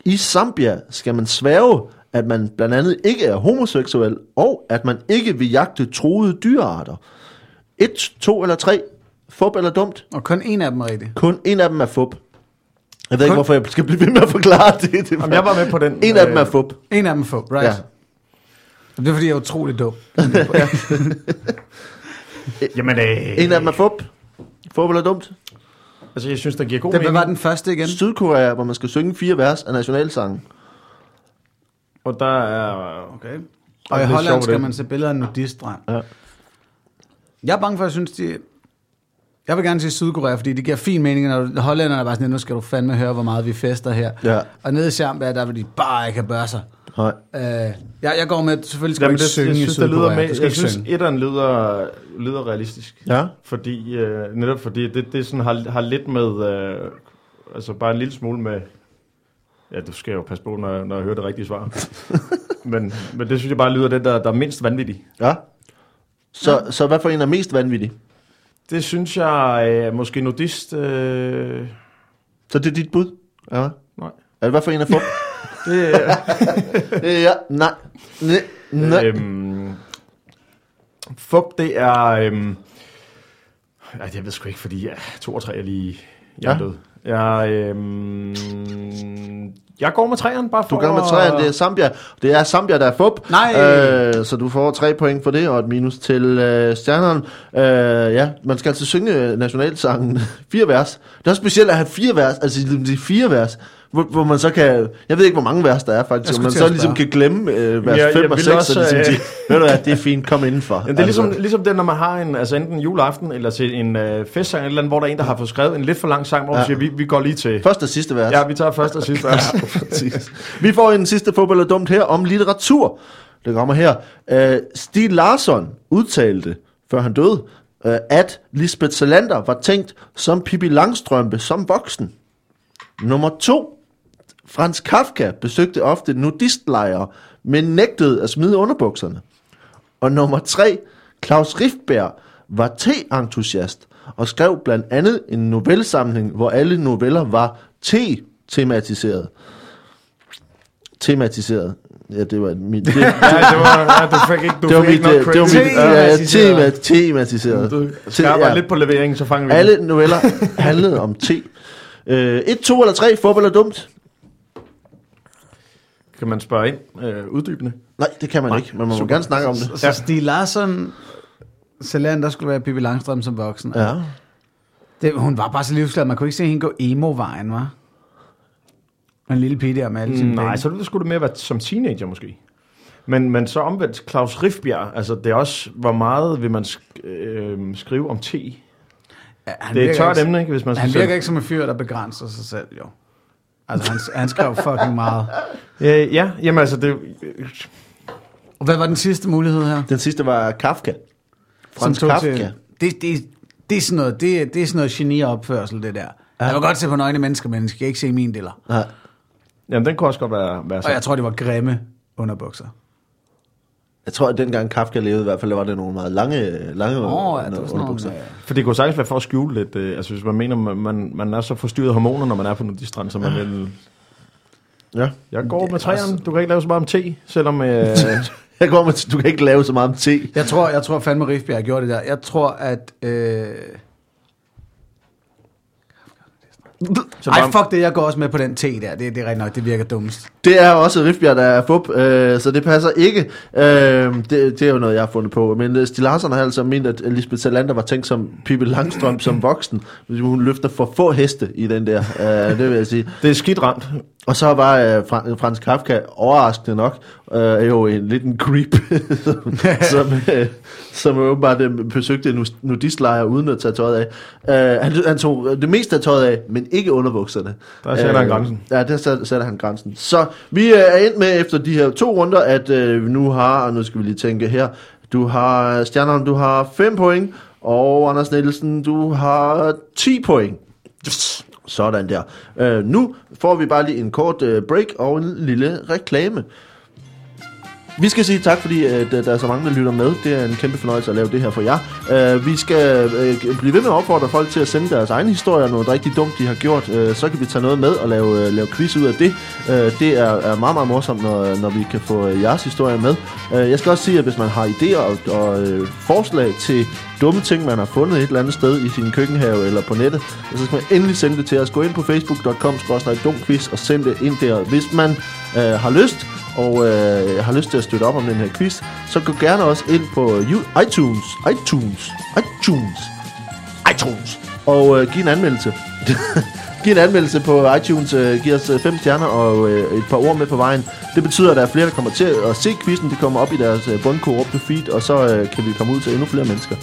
I Zambia skal man sværge, at man blandt andet ikke er homoseksuel, og at man ikke vil jagte truede dyrearter. Et, to eller tre. Fup eller dumt? Og kun en af dem er rigtig. Kun en af dem er fup. Jeg ved ikke, Kun- hvorfor jeg skal blive ved med at forklare det. det Jamen, jeg var med på den. En af dem er Øh, fup. En af dem er få, right? Ja. Det er fordi, jeg er utrolig dum. *laughs* Jamen, øh, En af dem er fup. Fup eller dumt? Altså, jeg synes, der giver god Det mening. var den første igen. Sydkorea, hvor man skal synge fire vers af nationalsangen. Og der er... Okay. Og Og i Holland sjovt, skal det. man se billeder af en nudiststrand. Ja. Jeg er bange for, at jeg synes, de... Jeg vil gerne sige Sydkorea, fordi det giver fin mening, når du- hollænderne er bare sådan, nu skal du fandme høre, hvor meget vi fester her. Ja. Og nede i Zambia, der vil de bare ikke have børser. Nej. Øh, jeg, jeg går med, selvfølgelig skal Jamen, ikke det, synge jeg i synes, det Sydkorea. lyder med, jeg synes, synge. etteren lyder, lyder realistisk. Ja. Fordi, øh, netop fordi det, det sådan har, har lidt med, øh, altså bare en lille smule med, ja, du skal jo passe på, når, når jeg hører det rigtige svar. *laughs* men, men det synes jeg bare lyder den, der, der er mindst vanvittig. Ja. Så, så hvad for en er mest vanvittig? Det synes jeg øh, måske nudist, øh, Så det er dit bud? Ja. nej. Er hvad for en er fup? *laughs* Det, er- *laughs* Øh, ja, nej. Nej. nej. øhm, fup, det er, øhm, ej, jeg ved sgu ikke, fordi ja, to og tre er lige jeg Ja. død. Jeg, øhm, jeg går med træerne bare for Du kan med træerne, det er Zambia. Det er Zambia, der er fup. Nej. Øh, så du får tre point for det, og et minus til øh, stjerneren. Øh, ja, man skal altså synge nationalsangen *laughs* fire vers. Det er også specielt at have fire vers, altså de fire vers, hvor, hvor man så kan, jeg ved ikke, hvor mange vers der er faktisk, hvor man så ligesom kan glemme øh, vers Ja, 5 jeg og vil 6, også, og ligesom øh, sige, ved du hvad, det er fint, kom indenfor. *laughs* Ja, det er ligesom, ligesom det, når man har en, altså enten juleaften eller til en øh, festsang, eller andet, hvor der er en, der har fået skrevet en lidt for lang sang, hvor ja. Man siger, vi, vi går lige til... Første og sidste vers. Ja, vi tager første og sidste vers. *laughs* Vi får en sidste fodbold dumt her om litteratur. Det kommer her. Uh, Stig Larsson udtalte, før han døde, uh, at Lisbeth Salander var tænkt som Pippi Langstrømpe som voksen. Nummer to. Frans Kafka besøgte ofte nudistlejre, men nægtede at smide underbukserne. Og nummer tre. Claus Riftberg var te-entusiast og skrev blandt andet en novellesamling, hvor alle noveller var te-tematiseret. Tematiseret. Ja, det var mit... Det, *laughs* ja, det var, ja, du fik ikke, du det var fik mit, ikke nok det var mit, ja, tema, tematiseret. Du skarper ja. lidt på leveringen, så fanger vi. Alle noveller handlede om te. Øh, et, to eller tre, fodbold er dumt? Kan man spørge ind øh, uddybende? Nej, det kan man Nej, ikke, men man må super. gerne snakke om det. Så Stig Larsson, Salander skulle være Pippi Langstrøm som voksen. Ja. Det, hun var bare så livsglad. Man kunne ikke se hende gå emo-vejen, var? En lille pige der med alle sine Nej, penge. så det skulle det mere være som teenager måske. Men, men så omvendt, Claus Riffbjerg, altså det er også, hvor meget vil man sk- øh, skrive om te? Ja, han Det er et tørt ikke- emne, ikke, hvis man skal Han selv- virker ikke som en fyr, der begrænser sig selv, jo. Altså, han, han skrev fucking meget. Øh, ja, jamen altså, det, Og hvad var den sidste mulighed her? Den sidste var Kafka. Frans Kafka. Til, det, det, det, er sådan noget, det, er- det er sådan noget genieopførsel, det der. Ja. Jeg vil godt se på nøgne mennesker, men jeg skal ikke se min deler. Nej. jamen, den kunne også godt være, være Og jeg tror, det var grimme underbukser. Jeg tror, at dengang Kafka levede, i hvert fald, der var det nogle meget lange, lange Åh, oh, ja, det underbukser. nogle, øh, For det kunne sagtens være for at skjule lidt, øh, altså hvis man mener, man, man, man er så forstyrret hormoner, når man er på nudistrand, så man vil... Ja. Jeg går med træerne, du kan ikke lave så meget om te, selvom... Øh, *laughs* Jeg kommer til, du kan ikke lave så meget om te. Jeg tror, jeg tror fandme Rifbjerg har gjort det der. Jeg tror, at... Øh... Så Ej, fuck det, jeg går også med på den te der. Det, det er rigtigt nok, det virker dummest. Det er også Rifbjerg, der er fup, øh, så det passer ikke. Øh, det, det er jo noget, jeg har fundet på. Men øh, Larsson har altså ment, at Lisbeth Salander var tænkt som Pippi Langstrøm som *clears throat* voksen. Hvis hun løfter for få heste i den der. Øh, det vil jeg sige. Det er skidt ramt. Og så var øh, Fran- Frans Kafka overraskende nok øh, jo en lidt en creep, *laughs* som, som, øh, som åbenbart øh, besøgte en nudistlejr uden at tage tøjet af. Øh, han, han tog det meste af tøjet af, men ikke underbukserne. Der sætter han grænsen. Ja, der sætter han grænsen. Så vi øh, er endt med efter de her to runder, at øh, nu har, og nu skal vi lige tænke her, du har, Stjerneren, du har 5 point, og Anders Nielsen, du har 10 point. Yes. Sådan der. Øh, nu får vi bare lige en kort øh, break og en lille reklame. Vi skal sige tak, fordi at, øh, der er så mange, der lytter med. Det er en kæmpe fornøjelse at lave det her for jer. Uh, vi skal uh, blive ved med at opfordre folk til at sende deres egne historier, noget rigtig dumt, de har gjort. Uh, så kan vi tage noget med og lave, uh, lave quiz ud af det. Uh, det er, er meget, meget morsomt, når, når vi kan få jeres historier med. Uh, jeg skal også sige, at hvis man har idéer og, og uh, forslag til dumme ting, man har fundet et eller andet sted i sin køkkenhave eller på nettet, så skal man endelig sende det til os. Gå ind på facebook.com dumquiz og send det ind der. Hvis man øh, har lyst, og øh, har lyst til at støtte op om den her quiz, så gå gerne også ind på iTunes, iTunes, iTunes, iTunes, og øh, giv en anmeldelse. *laughs* giv en anmeldelse på iTunes, øh, giv os øh, fem stjerner og øh, et par ord med på vejen. Det betyder, at der er flere, der kommer til at se quizzen. Det kommer op i deres øh, bundkorrupte feed, og så øh, kan vi komme ud til endnu flere mennesker.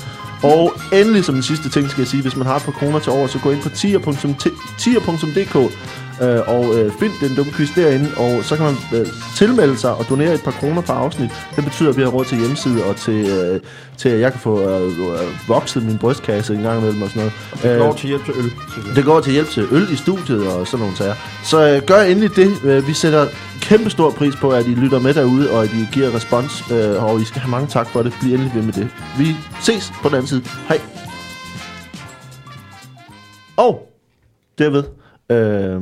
Og endelig som den sidste ting skal jeg sige, hvis man har et par kroner til over, så gå ind på tier.dk øh, og øh, find den dumme quiz derinde, og så kan man øh, tilmelde sig og donere et par kroner per afsnit. Det betyder, at vi har råd til hjemmeside og til, øh, til at jeg kan få øh, øh, vokset min brystkasse en gang imellem og sådan Det noget. går Øh, til hjælp til øl. det går til hjælp til øl i studiet og sådan nogle sager. Så øh, gør endelig det. Øh, vi sætter kæmpe stor pris på, at I lytter med derude, og at I giver respons, øh, og I skal have mange tak for det. Bliv endelig ved med det. Vi ses på den anden side. Hej. Og derved øh,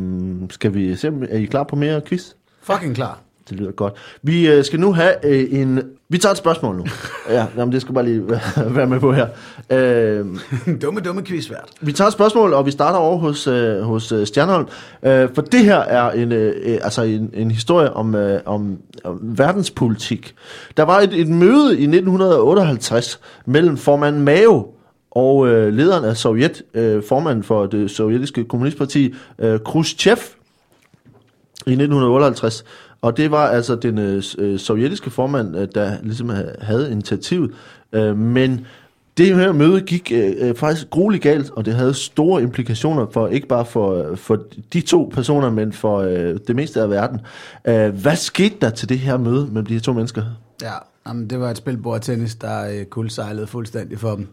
skal vi se, er I klar på mere quiz? Fucking klar. Det lyder godt. Vi øh, skal nu have øh, en... Vi tager et spørgsmål nu. *laughs* ja, jamen, det skal bare lige være- være med på her. Øh, *laughs* dumme, dumme quizvært. vi tager et spørgsmål, og vi starter over hos, øh, hos øh, Stjernholm. Øh, for det her er en, øh, øh, altså en, en historie om, øh, om, om verdenspolitik. Der var et, et møde i 1958 mellem formand Mao og øh, lederen af Sovjet, øh, formanden for det sovjetiske kommunistparti, øh, Khrushchev, i 1958. Og det var altså den øh, øh sovjetiske formand, øh, der ligesom havde initiativet. Øh, men det her møde gik øh, øh, faktisk grueligt galt, og det havde store implikationer for ikke bare for, for de to personer, men for øh, det meste af verden. Øh, hvad skete der til det her møde mellem de her to mennesker? Ja, jamen, det var et spil bordtennis, der øh, kuldsejlede fuldstændig for dem.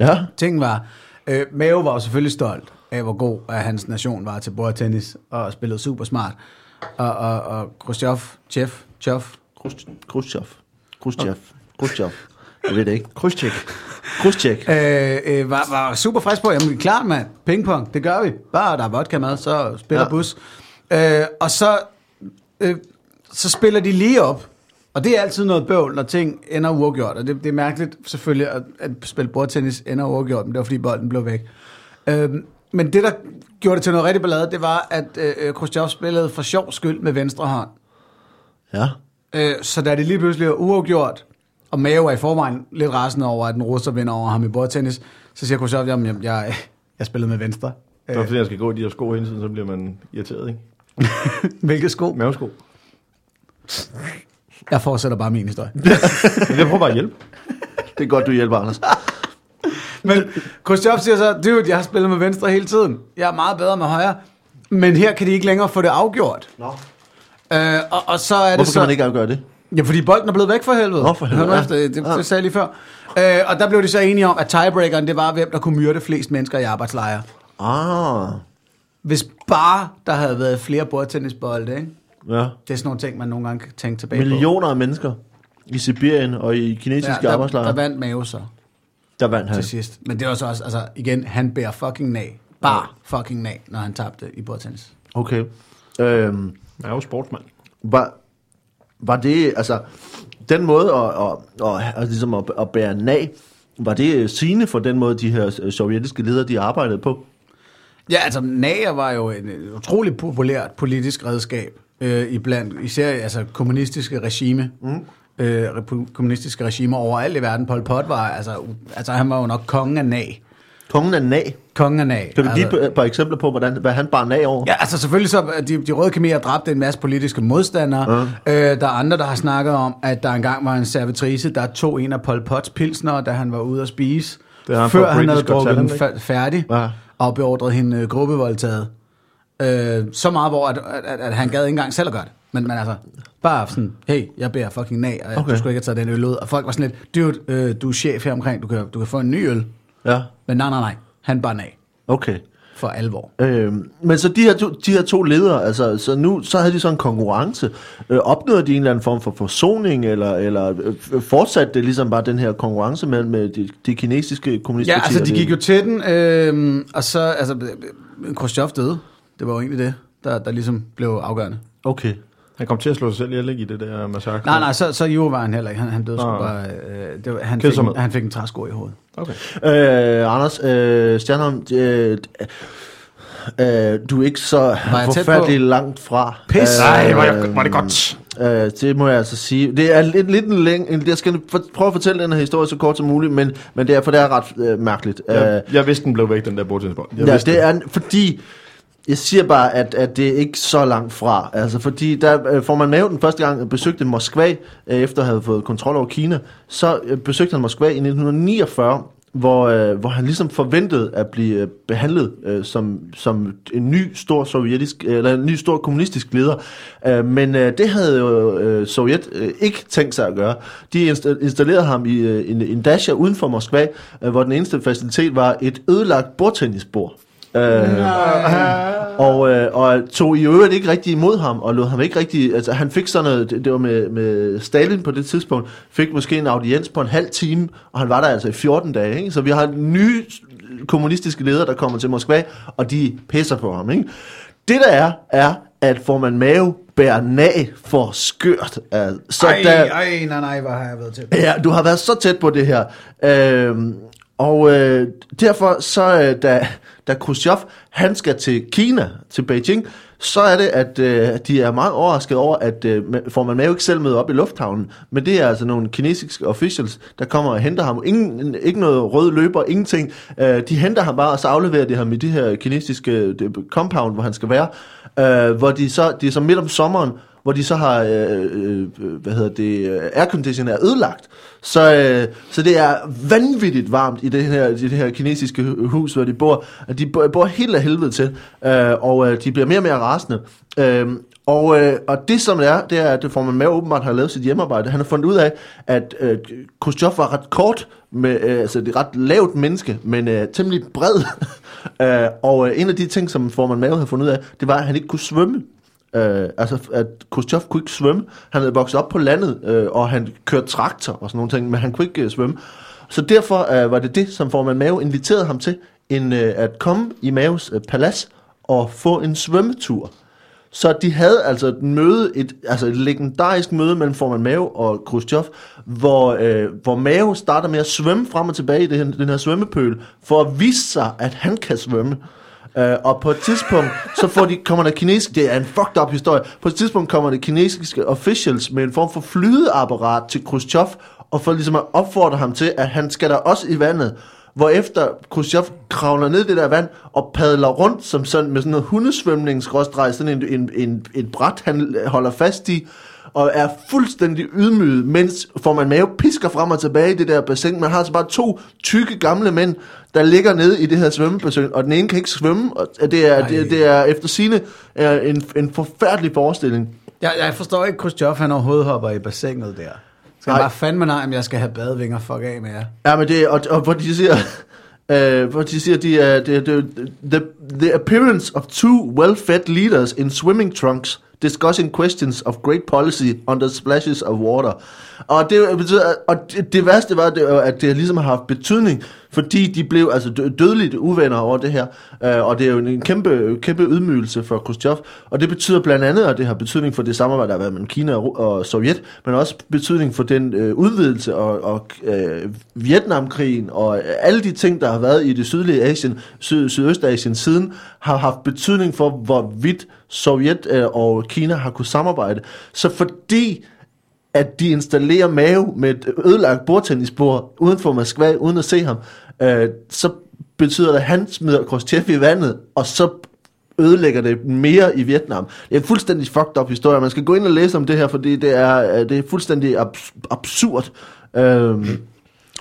Ja, Ting var, øh, Mao var jo selvfølgelig stolt af, hvor god at hans nation var til bordtennis, og spillede super smart. Og, og, og Khrushchev, Chef, Chef, Khrush- Khrushchev. Khrushchev. Khrushchev. Jeg ved det ikke. Krydstjek. Khrushchev. øh, øh, var, var super frisk på, jamen klart mand, pingpong, det gør vi. Bare der er vodka med, så spiller ja. bus. Øh, og så, øh, så spiller de lige op. Og det er altid noget bøvl, når ting ender uafgjort. Og det, det er mærkeligt selvfølgelig, at, at spille bordtennis ender uafgjort, men det var fordi bolden blev væk. Øh, men det, der gjorde det til noget rigtig ballade, det var, at øh, Khrushchev spillede for sjov skyld med venstre hånd. Ja. Øh, så da det lige pludselig var uafgjort, og Mao er i forvejen lidt rasende over, at en russer vinder over ham i bordtennis, så siger Khrushchev, jamen, jeg, jeg, jeg spillede med venstre. Det er Øh, fordi, jeg skal gå i de her sko hele tiden, så bliver man irriteret, ikke? *laughs* hvilke sko? Mavesko. Jeg fortsætter bare min historie. *laughs* Jeg prøver bare at hjælpe. Det er godt, du hjælper, Anders. Men Khrushchev siger så, dude, jeg har spillet med venstre hele tiden. Jeg er meget bedre med højre. Men her kan de ikke længere få det afgjort. Nå. Øh, og, og så er det Hvorfor så... kan man ikke afgøre det? Ja, fordi bolden er blevet væk for helvede. Nå, for helvede, Hør nu ja. efter, det, det, det sagde jeg lige før. Øh, og der blev de så enige om, at tiebreakeren, det var, hvem der kunne myrde flest mennesker i arbejdslejre. Ah. Hvis bare der havde været flere bordtennisbolde, ikke? Ja. Det er sådan nogle ting, man nogle gange kan tænke tilbage Millioner af mennesker i Sibirien og i på. kinesiske Ja, der, arbejdslejre. der vandt Mao så der vandt han. til sidst. Men det var så også, altså igen, han bærer fucking nag. Bare fucking nag, når han tabte i bordtennis. Okay. Øhm, Jeg er jo sportsmand. var, var det, altså, den måde at, at, at, at, ligesom at, at bære nag, var det sigende for den måde, de her øh, sovjetiske ledere, de arbejdede på? Ja, altså nager var jo et utroligt populært politisk redskab øh, iblandt især altså kommunistiske regime. Mm. Øh, kommunistiske regimer overalt i verden. Pol Pot var, altså, altså han var jo nok kongen af nag. Kongen af nag? Kongen af nag. Kan du give altså, et par eksempler på, hvordan, hvad han bar nag over? Ja, altså selvfølgelig så, de, de røde khmerer dræbte en masse politiske modstandere. Uh. Øh, der er andre, der har snakket om, at der engang var en servitrice, der tog en af Pol Pots pilsner, da han var ude at spise, det han før han havde drukket den færdig, ja. og beordret hende øh, gruppevoldtaget. Øh, så meget, hvor at, at, at han gad ikke engang selv at gøre det. Men, men altså, bare sådan, hey, jeg beder fucking nag, og okay. du skulle ikke have taget den øl ud. Og folk var sådan lidt, dude, øh, du er chef her omkring, du kan, du kan få en ny øl. Ja. Men nej, nej, nej, han bare nag. Okay. For alvor. Øh, men så de her, to, de her to ledere, altså, så nu så havde de sådan en konkurrence. Øh, opnåede de en eller anden form for forsoning, eller, eller øh, fortsatte det ligesom bare den her konkurrence mellem de, de kinesiske kommunister? Ja, altså de gik jo til den, øh, og så, altså, Khrushchev døde. Det var jo egentlig det, der, der ligesom blev afgørende. Okay. Han kom til at slå sig selv ihjel ikke i det der massakre? Nej, nej, så, så jo var han heller ikke. Han, han døde sgu ah. bare... Øh, det var, han, fik, en, han fik en træsko i hovedet. Okay. Øh, Anders, øh, Stjernholm, øh, øh, du er ikke så forfærdeligt langt fra. Pis! Nej, var, jeg, var det godt. Øh, det må jeg altså sige. Det er lidt, lidt en læng... Jeg skal prøve at fortælle den her historie så kort som muligt, men, men det er, for det er ret øh, mærkeligt. Jeg, øh, jeg vidste, den blev væk, den der bordtennisbold. Ja, det er, fordi jeg siger bare, at, at det er ikke så langt fra. Altså, fordi der øh, får man nævnt den første gang besøgte Moskva, øh, efter at have fået kontrol over Kina, så øh, besøgte han Moskva i 1949, hvor, øh, hvor han ligesom forventede at blive øh, behandlet øh, som, som en ny stor sovjetisk øh, eller en ny stor kommunistisk leder. Øh, men øh, det havde jo øh, Sovjet øh, ikke tænkt sig at gøre. De installerede ham i øh, en, en dacha uden for Moskva, øh, hvor den eneste facilitet var et ødelagt bordtennisbord. Øh, og, øh, og tog i øvrigt ikke rigtig imod ham, og lod ham ikke rigtig, altså han fik sådan noget, det, det var med, med Stalin på det tidspunkt, fik måske en audiens på en halv time, og han var der altså i 14 dage, ikke? så vi har nye kommunistiske ledere, der kommer til Moskva, og de pisser på ham. Ikke? Det der er, er, at får man mave bærer nag for skørt. Så ej, der, ej, nej, nej, hvad har jeg været tæt på? Ja, du har været så tæt på det her. Uh, og øh, derfor så, øh, da, da Khrushchev, han skal til Kina, til Beijing, så er det, at øh, de er meget overrasket over, at øh, får man jo ikke selv med op i lufthavnen, men det er altså nogle kinesiske officials, der kommer og henter ham. Ingen, ikke noget rød løber, ingenting. Øh, de henter ham bare, og så afleverer de ham i det her kinesiske det, compound, hvor han skal være, øh, hvor de så, de er så midt om sommeren, hvor de så har, øh, øh, øh hvad hedder det, øh, aircondition er ødelagt. Så, øh, så det er vanvittigt varmt i det her, i det her kinesiske hus, hvor de bor. De bor helt af helvede til, øh, og øh, de bliver mere og mere rasende. Øh, og, øh, og det som det er, det er, at det får man med åbenbart har lavet sit hjemmearbejde. Han har fundet ud af, at øh, Khrushchev var ret kort, med, øh, altså det ret lavt menneske, men øh, temmelig bred. *laughs* øh, og øh, en af de ting, som Forman Mao havde fundet ud af, det var, at han ikke kunne svømme. Øh, altså, at Khrushchev kunne ikke svømme. Han havde vokset op på landet, øh, og han kørte traktor og sådan nogle ting, men han kunne ikke øh, svømme. Så derfor øh, var det det, som formand Mao inviterede ham til, en, øh, at komme i Maos øh, palads og få en svømmetur. Så de havde altså et møde, et, altså et legendarisk møde mellem formand Mao og Khrushchev, hvor, øh, hvor Mao starter med at svømme frem og tilbage i den, her, den her svømmepøl, for at vise sig, at han kan svømme. Øh, og på et tidspunkt, så får de, kommer der kinesiske, det er en fucked up historie, på et tidspunkt kommer der kinesiske officials med en form for flydeapparat til Khrushchev, og for ligesom at opfordre ham til, at han skal der også i vandet. Hvor efter Khrushchev kravler ned i det der vand og padler rundt som sådan, med sådan noget hundesvømning, sådan en, en, en, et bræt, han holder fast i, og er fuldstændig ydmyget, mens får man mave pisker frem og tilbage i det der bassin. Man har altså bare to tykke gamle mænd, der ligger nede i det her svømmebassin, og den ene kan ikke svømme, og det er, det, det er efter sine er en, en forfærdelig forestilling. Jeg, jeg forstår ikke, Khrushchev han overhovedet hopper i bassinet der. Skal jeg bare fandme nej, om jeg skal have badevinger, fuck af med jer. Ja, men det, og, og hvor de siger, Uh, *laughs* hvor de siger, de er, de, de, the, the appearance of two well-fed leaders in swimming trunks discussing questions of great policy under splashes of water. Og det betyder, og det, det værste var, det, at det ligesom har haft betydning fordi de blev altså dødeligt uvenner over det her, øh, og det er jo en kæmpe, kæmpe ydmygelse for Khrushchev, og det betyder blandt andet, at det har betydning for det samarbejde, der har været mellem Kina og, Sovjet, men også betydning for den øh, udvidelse og, og øh, Vietnamkrigen og øh, alle de ting, der har været i det sydlige Asien, syd, Sydøstasien siden, har haft betydning for, hvorvidt Sovjet øh, og Kina har kunne samarbejde. Så fordi at de installerer Mao med et ødelagt bordtennisbord uden for Moskva, uden at se ham, øh, så betyder det, at han smider Khrushchev i vandet, og så ødelægger det mere i Vietnam. Det er en fuldstændig fucked up historie. Man skal gå ind og læse om det her, fordi det er, øh, det er fuldstændig abs- absurd. Øhm,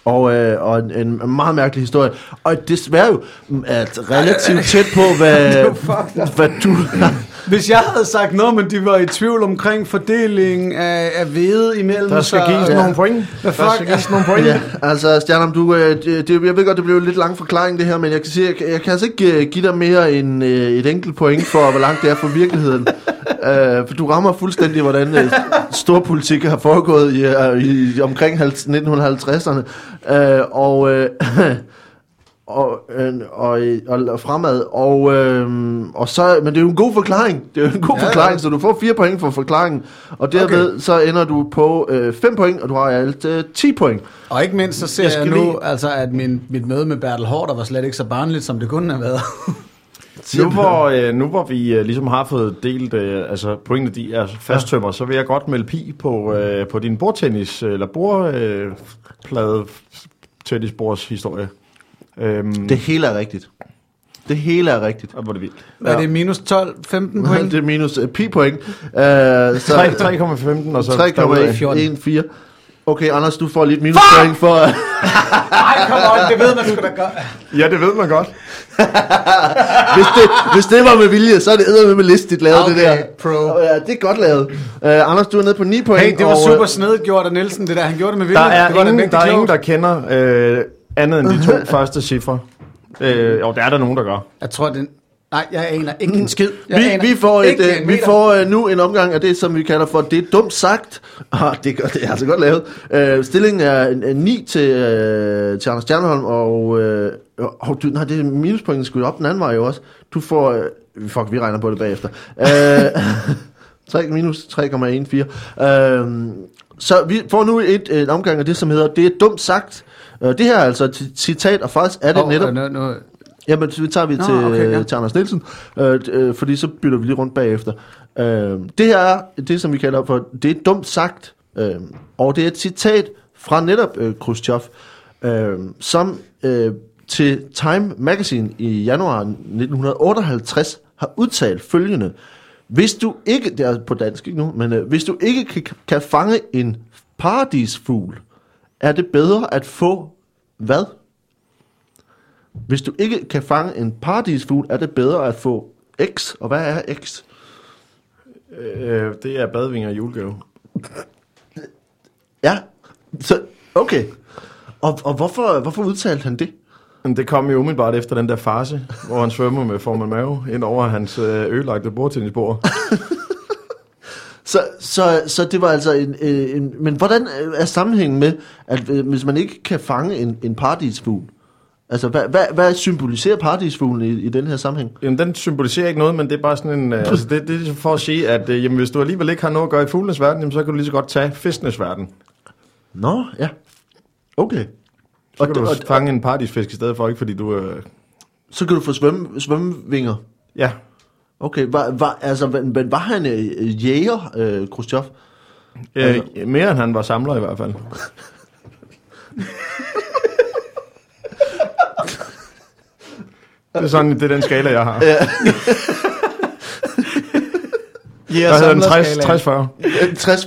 og, øh, og en, en meget mærkelig historie. Og desværre jo mm, at relativt tæt på, hvad, *laughs* hvad du... Hvis jeg havde sagt noget, men de var i tvivl omkring fordelingen af, af hvede imellem Der skal sig, gives og- nogle point. Hvad Der fuck? skal gives nogle point. Ja, altså Stjernum, du, øh, det, det, jeg ved godt, det blev en lidt lang forklaring det her, men jeg kan sige, jeg, kan- jeg kan altså ikke øh, give dig mere end øh, et enkelt point for, hvor langt det er fra virkeligheden. *laughs* øh, for du rammer fuldstændig, hvordan øh, storpolitik har foregået i, øh, i omkring 1950'erne. Øh, og... Øh, *laughs* og, øh, og, og, fremad. Og, øh, og så, men det er jo en god forklaring. Det er jo en god Ja, ja, ja. forklaring, så du får fire point for forklaringen. Og derved okay. så ender du på øh, 5 point, og du har alt øh, 10 point. Og ikke mindst så ser Jeg jeg, nu, lige- altså, at min, mit møde med Bertel Hårder var slet ikke så barnligt, som det kunne have været. *laughs* Nu hvor, øh, nu hvor vi øh, ligesom har fået delt øh, altså pointene, de er fasttømmer, så vil jeg godt melde pi på, øh, på din bordtennis, øh, eller bordplade tennisbords historie. Øhm, Det hele er rigtigt. Det hele er rigtigt. og hvor er det vildt. Ja. Er det minus 12, 15 point? *laughs* det er minus uh, pi point. Uh, så 3 3,15 og så derudad. 3,14. Okay, Anders, du får lidt minus point for... *laughs* Nej, come on, det ved man sgu da godt. Ja, det ved man godt. *laughs* hvis, det, hvis det var med vilje, så er det eddermed med listigt lavet Okay, det der. pro. Ja, det er godt lavet. Uh, Anders, du er nede på 9 point. Hey, det var og, super snedigt gjort af Nielsen, det der. Han gjorde det med vilje. Der er, det var ingen, der, er ingen, der kender øh, andet end de to *laughs* første cifre. Øh, og der er der nogen, der gør. Jeg tror, den... Nej, jeg aner ikke en skid. Jeg Vi, aner vi får, et, øh, vi får øh, nu en omgang af det, som vi kalder for, det er dumt sagt. *laughs* Ah, det, gør, det er altså godt lavet. Øh, stillingen er en, en 9 til, øh, til Anders Stjernholm, og, øh, og du, nej, det er minuspointen skulle op den anden vej jo også. Du får, øh, fuck, vi regner på det bagefter. Øh, *laughs* 3 minus 3,14. Øh, så vi får nu et, en omgang af det, som hedder, det er dumt sagt. Øh, det her er altså et citat, og faktisk er det Åh, netop... øh, nu, nu, Jamen, så tager vi Nå, til, okay, ja. til Anders Nielsen, øh, øh, fordi så bytter vi lige rundt bagefter. Øh, det her er det, som vi kalder for, det er dumt sagt, øh, og det er et citat fra netop øh, Khrushchev, øh, som øh, til Time Magazine i januar 1958 har udtalt følgende. Hvis du ikke, det er på dansk ikke nu, men øh, hvis du ikke kan, kan fange en paradisfugl, er det bedre at få hvad? Hvis du ikke kan fange en paradisfugl, er det bedre at få X. Og hvad er X? Øh, det er badvinger og julegave. Ja, så okay. Og, og hvorfor, hvorfor udtalte han det? Det kom jo umiddelbart efter den der fase, hvor han svømmer med Forman Mave ind over hans øh, ødelagte bordtennisbord. *laughs* Så, så, så det var altså en, en... Men hvordan er sammenhængen med, at øh, hvis man ikke kan fange en, en paradisfugl? Altså, hvad, hvad, hvad symboliserer paradisfuglen i, i den her sammenhæng? Jamen, den symboliserer ikke noget, men det er bare sådan en... Øh, altså, det, det er ligesom for at sige, at øh, jamen, hvis du alligevel ikke har noget at gøre i fuglenes verden, jamen, så kan du lige så godt tage fiskenes verden. Nå, ja. Okay. Så Og, kan du og, og, fange en paradisfisk i stedet for, ikke fordi du... Øh, så kan du få svømme, svømmevinger. ja, Okay, var, var, altså, men, var han øh, jæger, øh, Khrushchev? øh, Altså- mere end han var samler i hvert fald. Det er sådan, det er den skala, jeg har. Yeah, Hvad hedder den? samlerskalaen.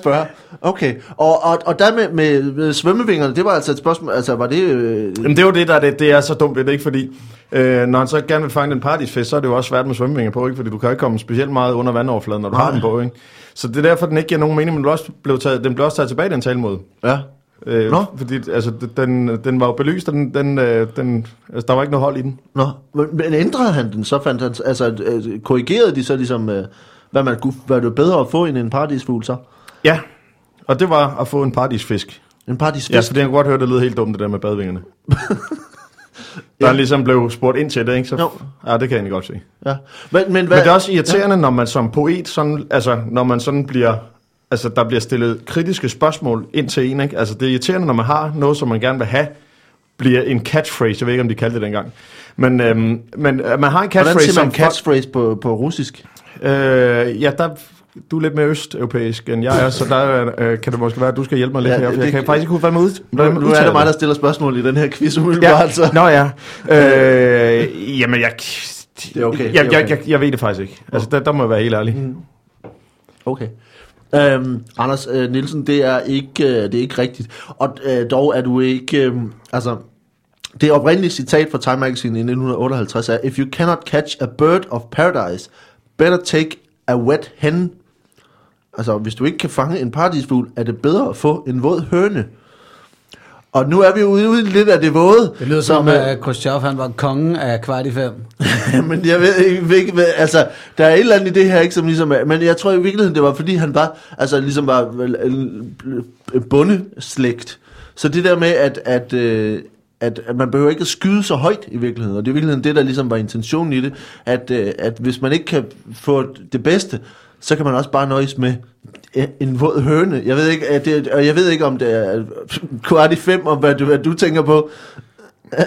60-40? 60-40. Okay. Og, og, og der med, med, med svømmevingerne, det var altså et spørgsmål, altså var det... Øh, Jamen, det er jo det, der er det, det er så dumt, ved det ikke? Fordi øh, når han så gerne vil fange en paradisfisk, så er det jo også svært med svømmevinger på, ikke? Fordi du kan ikke komme specielt meget under vandoverfladen, når du Nej. har den på, ikke? Så det er derfor, den ikke giver nogen mening, men den blev taget, den blev også taget tilbage, den talemåde. ja. Øh, Nå. Fordi altså, den, den var jo belyst, og den, den, øh, den, altså, der var ikke noget hold i den. Nå, men, men ændrede han den, så fandt han, altså øh, korrigerede de så ligesom, øh, hvad man kunne, var det bedre at få end en paradisfugl så? Ja, og det var at få en paradisfisk. En paradisfisk? Ja, for det kan godt høre, det lyder helt dumt, det der med badvingerne. *laughs* der ja. ligesom blev spurgt ind til det, ikke? Så, Jo. ja, det kan jeg egentlig godt se. Ja. Men, men, hvad, Men det er også irriterende, ja. når man som poet, sådan, altså når man sådan bliver, altså der bliver stillet kritiske spørgsmål ind til en, ikke? Altså det er irriterende, når man har noget, som man gerne vil have, bliver en catchphrase, jeg ved ikke, om de kaldte det dengang. Men, øhm, men øh, man har en Hvordan catchphrase, siger man som catchphrase på, på russisk? Øh, ja, der, du er lidt mere østeuropæisk end jeg er, så der øh, kan det måske være, at du skal hjælpe mig lidt Ja, her, for det- jeg kan faktisk ikke med ud. Nu, nu er det mig, der stiller spørgsmål i den her quiz umiddelbart, Ja, så... nå ja. Øh, *laughs* jamen, jeg... Det er okay, Jeg, det er jeg, jeg, jeg ved det faktisk ikke. Altså, der, der må jeg være helt ærlig. Mm. Okay. Øhm, Anders øh, Nielsen, det er ikke øh, det er ikke rigtigt. Og øh, dog er du ikke øh, altså det oprindelige citat fra Time Magazine i 1958 er If you cannot catch a bird of paradise, better take a wet hen. Altså, hvis du ikke kan fange en paradisfugl, er det bedre at få en våd høne. Og nu er vi ude, ude lidt af det våde. Det lyder som, øh, at Khrushchev han var kongen af kvart i fem. *laughs* men jeg ved ikke, hvad- altså, der er et eller andet i det her, ikke, som ligesom men jeg tror i virkeligheden, det var fordi han var, altså ligesom var bondeslægt. Så det der med, at, at, øh, at, at man behøver ikke at skyde så højt i virkeligheden, og det er i virkeligheden det, der ligesom var intentionen i det, at, øh, at hvis man ikke kan få det bedste, så kan man også bare nøjes med en våd høne. Jeg ved ikke, at det, og jeg ved ikke om det er kvart i fem, om hvad du, hvad du tænker på.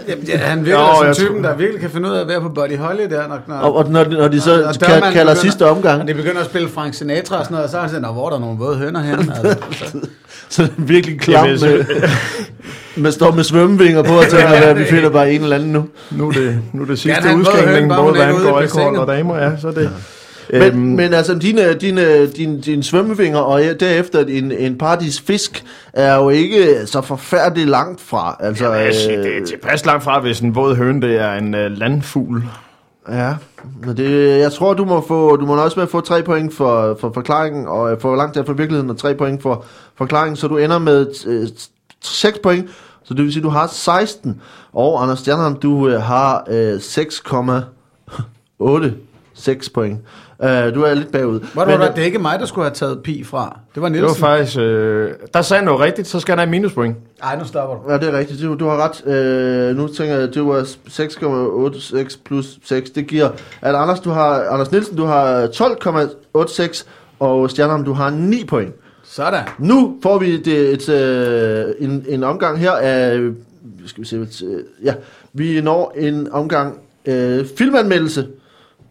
Jamen, ja, han virker Jo, som typen, tror- der virkelig kan finde ud af at være på Buddy Holly der. Når, når, Og, og når, når de så og- og dørmanden kalder begynder- sidste omgang, Og de begynder at spille Frank Sinatra og sådan noget, og så er han sådan, "Nå, hvor er der nogle våde høner her? *laughs* Altså, Så det er virkelig klam Jamen, med, med står med svømmevinger på og tænker, *laughs* at vi finder bare en eller anden nu. Nu er det, nu er det sidste høne, bare både er i alkohol og damer, ja, så er det... Men, Øhm, men altså, dine, dine, dine, dine svømmevinger og derefter en, en paradis fisk er jo ikke så forfærdeligt langt fra. Altså, Jamen, siger, det er øh, tilpas langt fra, hvis en våd høne, det er en uh, landfugl. ja, men det, jeg tror, du må få, du må også med få tre point for, for forklaringen, og øh, for langt der for virkeligheden, og tre point for forklaringen, så du ender med øh, 6 point, så det vil sige, du har 16, og Anders Stjernholm, du øh, har øh, 6,86 point. Øh, du er lidt bagud. Hvor Men, det, øh, det er ikke mig, der skulle have taget pi fra. Det var Det var Nielsen. faktisk... Øh, der sagde han noget rigtigt, så skal han have minuspoint. Ej, nu stopper du. Ja, det er rigtigt. Du, du har ret. Øh, nu tænker jeg, det var 6,86 plus 6. Det giver, at Anders, du har, Anders Nielsen, du har 12,86, og Stjernholm, du har 9 point. Sådan. Nu får vi det, et, øh, en, en omgang her af, skal vi se, et, øh, ja, vi når en omgang øh, filmanmeldelse.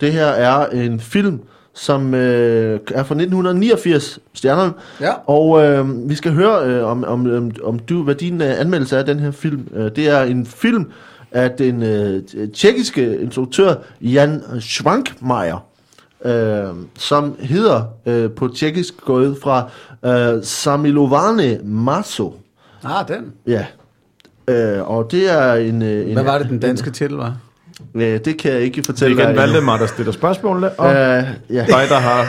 Det her er en film, som øh, er fra 1989, Stjernholm. Ja. Og øh, vi skal høre, øh, om, om, om, du, hvad din øh, anmeldelse er af den her film. Øh, det er en film af den øh, tjekkiske instruktør Jan Schwankmeier, øh, som hedder øh, på tjekkisk gået fra øh, Samilovane Maso. Ah, den. Ja. Øh, og det er en... øh, en Hvad var det, den danske titel var? Øh, det kan jeg ikke Det er fortælle igen dig. Valdemar, der stiller spørgsmålene, og Øh, ja. dig, der har...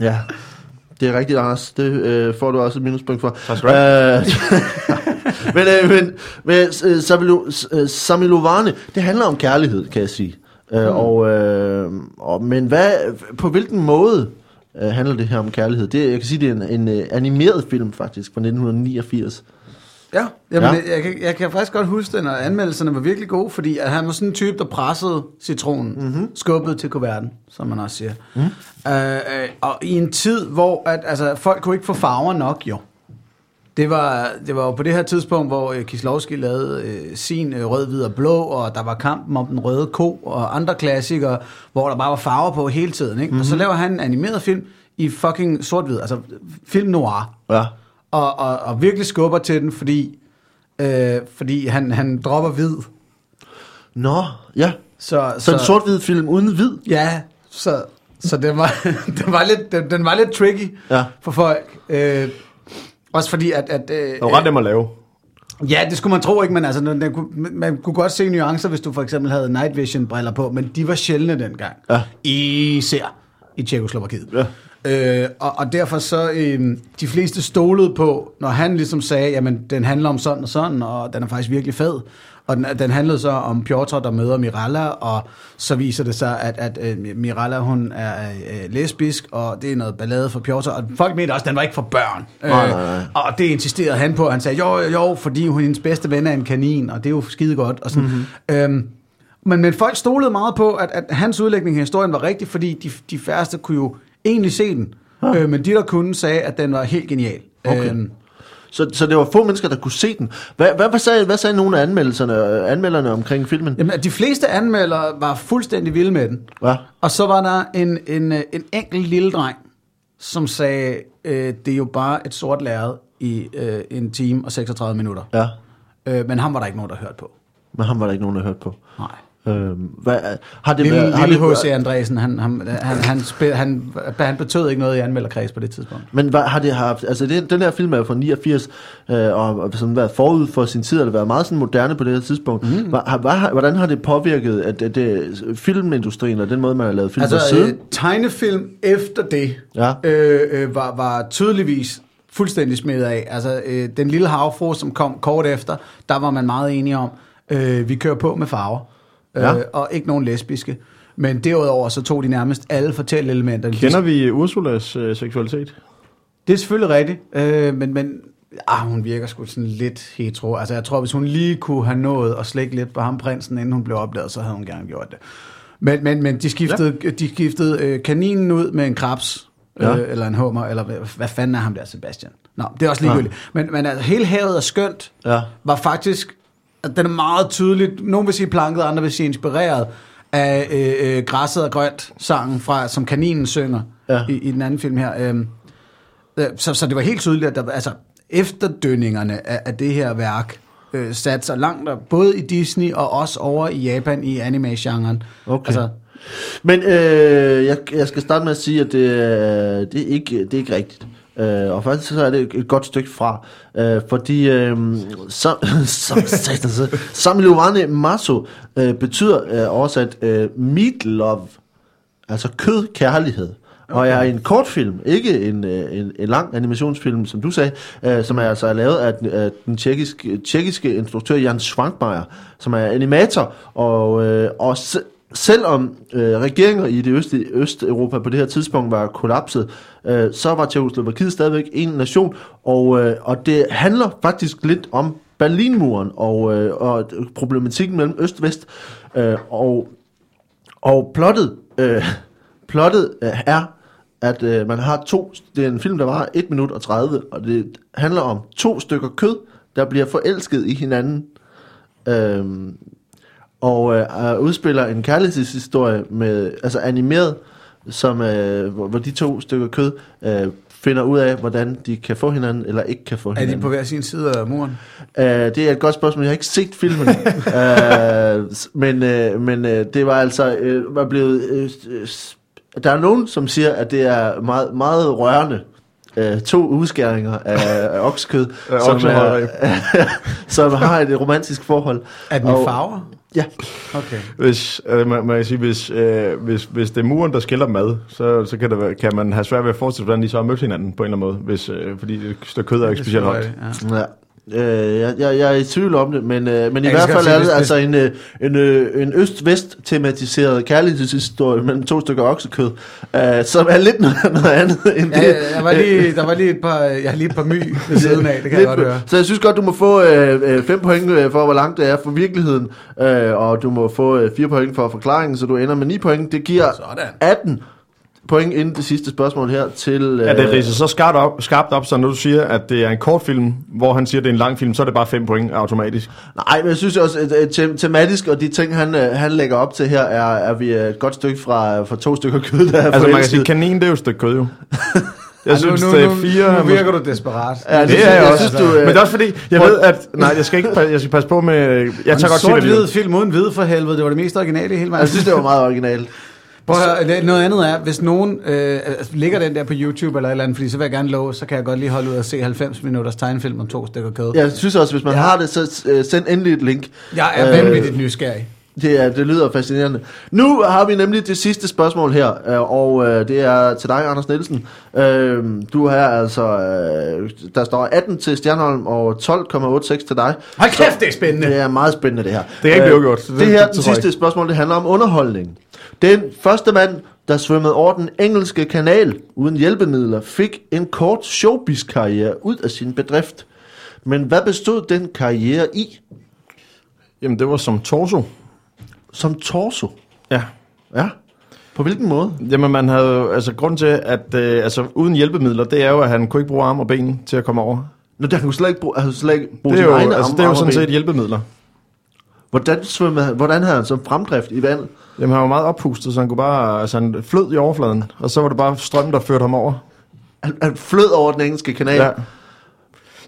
Ja, det er rigtigt, Anders. Det øh, får du også et minuspoint for. Tak skal du have. Øh, *laughs* men øh, men, men øh, øh, Samilovane, det handler om kærlighed, kan jeg sige. Øh, Hmm. og, øh, og, men hvad, på hvilken måde øh, handler det her om kærlighed? Det, jeg kan sige, det er en, en animeret film faktisk fra 1989. Ja, jamen, Ja. Jeg, kan, jeg kan faktisk godt huske den, og anmeldelserne var virkelig gode, fordi at han var sådan en type, der pressede citronen, mm-hmm. skubbede til kuverten, som man også siger. Mm. Øh, øh, og i en tid, hvor at, altså, folk kunne ikke få farver nok, jo. Det var, det var jo på det her tidspunkt, hvor øh, Kislovski lavede øh, sin øh, rød, hvid og blå, og der var kampen om den røde ko, og andre klassikere, hvor der bare var farver på hele tiden. Ikke? Mm-hmm. Og så laver han en animeret film i fucking sort-hvid, altså film noir Ja. Og, og, og virkelig skubber til den, fordi, øh, fordi han, han dropper hvid. Nå, ja. Så, Så en sort-hvid film uden hvid? Ja, så, så den, var, *laughs* den, var lidt, den, den var lidt tricky Ja. for folk. Øh, også fordi, at... at øh, Det var ret at lave. Ja, det skulle man tro ikke, men altså, den, den, kunne- man kunne godt se nuancer, hvis du for eksempel havde night vision briller på, men de var sjældne dengang. Ja. Især i Tjekoslovakiet. Ja. Øh, og, og derfor så, øh, de fleste stolede på, når han ligesom sagde, jamen den handler om sådan og sådan, og den er faktisk virkelig fed. Og den, den handlede så om Piotr, der møder Mirella, og så viser det sig, at, at uh, Mirella, hun er uh, lesbisk, og det er noget ballade for Piotr. Og folk mente også, at den var ikke for børn. Nej, nej, nej. Øh, og det insisterede han på. Han sagde, jo, jo, jo, fordi hun hendes bedste ven er en kanin, og det er jo skide godt. Og sådan. Mm-hmm. Øhm, men, men folk stolede meget på, at, at hans udlægning af historien var rigtig, fordi de, de færreste kunne jo egentlig se den. Øh, men de, der kunne, sagde, at den var helt genial. Okay. Øhm, Så, så det var få mennesker, der kunne se den. Hvad, hvad, hvad, sagde, hvad sagde nogle af anmeldelserne, øh, anmelderne omkring filmen? jamen, de fleste anmeldere var fuldstændig vilde med den. Ja. Og så var der en, en, øh, en enkelt lille dreng, som sagde, øh, det er jo bare et sort lærred i øh, en time og 36 minutter. Ja, Øh, men ham var der ikke nogen, der hørte på. men ham var der ikke nogen, der hørte på. Nej. Øhm, hvad, har det Lille, været, har lille det, H.C. Andresen, han, han, han, han, spil, han, han betød ikke noget i anmelderkreds på det tidspunkt. Men hvad, har det haft, altså det, den her film er jo fra 89, øh, og, og sådan været forud for sin tid, har været meget sådan moderne på det her tidspunkt. Mm. Hvad, har- hvordan har det påvirket at, at det, filmindustrien og den måde, man har lavet film Altså, på siden? øh, tegnefilm efter det Ja. øh, øh, var, var tydeligvis fuldstændig smidt af. Altså, øh, den lille havfru, som kom kort efter, der var man meget enige om, øh, vi kører på med farver, øh, Ja. og ikke nogen lesbiske. Men derudover så tog de nærmest alle fortælleelementer. Kender vi Ursulas øh, seksualitet? Det er selvfølgelig rigtigt, øh, men, men ah, hun virker sgu sådan lidt hetero. Altså, jeg tror, hvis hun lige kunne have nået at slække lidt på ham prinsen, inden hun blev opdaget, så havde hun gerne gjort det. Men, men, men de skiftede, ja. de skiftede øh, kaninen ud med en krabs, øh, Ja. eller en hummer, eller hvad, hvad fanden er ham der, Sebastian? Nå, det er også ligegyldigt. Men, men altså, hele havet er skønt, Ja. var faktisk, den er meget tydeligt, nogen vil sige planket, andre vil sige inspireret af øh, øh, Græsset og Grønt sangen, fra, som kaninen synger Ja. i, i den anden film her. Øhm, øh, så, så det var helt tydeligt, at der, altså, efterdønningerne af, af det her værk øh, satte sig langt, både i Disney og også over i Japan i anime-genren. Okay. Altså, Men øh, jeg, jeg skal starte med at sige, at det, det, er, ikke, det er ikke rigtigt. Øh, og faktisk så er det et, godt stykke fra. Øh, fordi øh, *laughs* så, så, så, Samiluvane Maso øh, betyder øh, oversat øh, meat love, altså kød kærlighed. Okay. Og jeg er en kortfilm, ikke en, øh, en, en lang animationsfilm, som du sagde, øh, som er altså lavet af den, af den tjekkiske, tjekkiske instruktør Jan Schwankmeier, som er animator, og, øh, og selvom øh, regeringer i det østlige Østeuropa på det her tidspunkt var kollapset, øh, så var Tjekkoslovakiet stadigvæk en nation, og, øh, og det handler faktisk lidt om Berlinmuren og, øh, og problematikken mellem øst og vest, øh, og og plottet, øh, plottet øh, er, at øh, man har to, det er en film, der var 1 minut og 30, og det handler om to stykker kød, der bliver forelsket i hinanden, øh, og øh, øh, udspiller en kærlighedshistorie med, altså animeret, som, øh, hvor, hvor de to stykker kød øh, finder ud af, hvordan de kan få hinanden, eller ikke kan få er hinanden. de på hver sin side af muren? Uh, det er et godt spørgsmål. Jeg har ikke set filmen. uh, *laughs* men uh, men uh, det var altså uh, var blevet... Uh, der er nogen, som siger, at det er meget, meget rørende. Uh, to udskæringer af, af oksekød, som, er, *laughs* som har et romantisk forhold. Er den i Og- farver? Ja, Okay. Hvis, øh, man, man kan sige, hvis, øh, hvis, hvis det er muren, der skiller dem ad, så, så kan, det, være- kan man have svært ved at forestille sig, hvordan de så har mødt hinanden på en eller anden måde, hvis, øh, fordi det stykke kød er ikke specielt højt. Ja. ja. Uh, jeg, jeg, jeg er i tvivl om det, men, uh, men i hvert fald er det altså en, øh, en, øh, en øst-vest tematiseret kærlighedshistorie mellem to stykker oksekød, uh, som er lidt noget, noget andet end Ja, det. jeg var lige, der var lige et par, jeg har lige et par my ved siden af, det kan jeg godt høre. Så jeg synes godt, du må få 5 øh, fem point øh, for, hvor langt det er fra virkeligheden, øh, og du må få 4 point for forklaringen, så du ender med 9 point. Det giver Sådan. 18 point inden det sidste spørgsmål her til... Øh, Er det ridset så skarpt op, skarpt op, så når du siger, at det er en kort film, hvor han siger, at det er en lang film, så er det bare 5 point automatisk? Nej, men jeg synes også, at, at tem- tematisk, og de ting, han, øh, han lægger op til her, er, er vi et godt stykke fra, fra to stykker kød, der er Altså man kan sige, kanin det er jo et stykke kød jo. *laughs* Jeg Ej, synes, nu, det nu, er fire... Nu virker du desperat. Ja, det, Det synes, er jeg jeg også. synes, du... Øh, Men det er også fordi, jeg ved, at... Nej, jeg skal ikke jeg skal passe på med... Jeg tager en godt det sort-hvid film uden hvide for helvede, det var det mest originale i hele jeg verden. synes, det var meget originalt. *laughs* Prøv at høre, det- noget andet er, hvis nogen øh, altså, ligger den der på YouTube eller et eller andet, fordi så vil jeg gerne love, så kan jeg godt lige holde ud og se 90 minutters tegnefilm om to stykker kød. Jeg synes også, hvis man Ja. har det, så øh, send endelig et link. Jeg er Øh, vanvittigt nysgerrig. Det, er, det lyder fascinerende. Nu har vi nemlig det sidste spørgsmål her, øh, og øh, det er til dig, Anders Nielsen. Du har altså, der står 18 til Stjernholm og 12,86 til dig. Hold kæft, det er spændende. Det er meget spændende, det her. Det kan ikke blive Øh, uafgjort. Det, Det- her, det sidste spørgsmål, det handler om underholdning. Den første mand, der svømmede over den engelske kanal uden hjælpemidler, fik en kort showbiz-karriere ud af sin bedrift. Men hvad bestod den karriere i? Jamen, det var som torso. Som torso. Ja. Ja. På hvilken måde? Jamen, man havde altså grund til, at øh, altså, uden hjælpemidler, det er jo, at han kunne ikke bruge arm og ben til at komme over. Nå, der kan slet ikke bruge, altså slet ikke bruge Det er jo, altså, arme- det er jo arme sådan set hjælpemidler. Hvordan, svømmede, han- hvordan havde han så fremdrift i vandet? Jamen, han var meget oppustet, så han kunne bare, altså han flød i overfladen, og så var det bare strøm, der førte ham over. Han, han flød over den engelske kanal. Ja.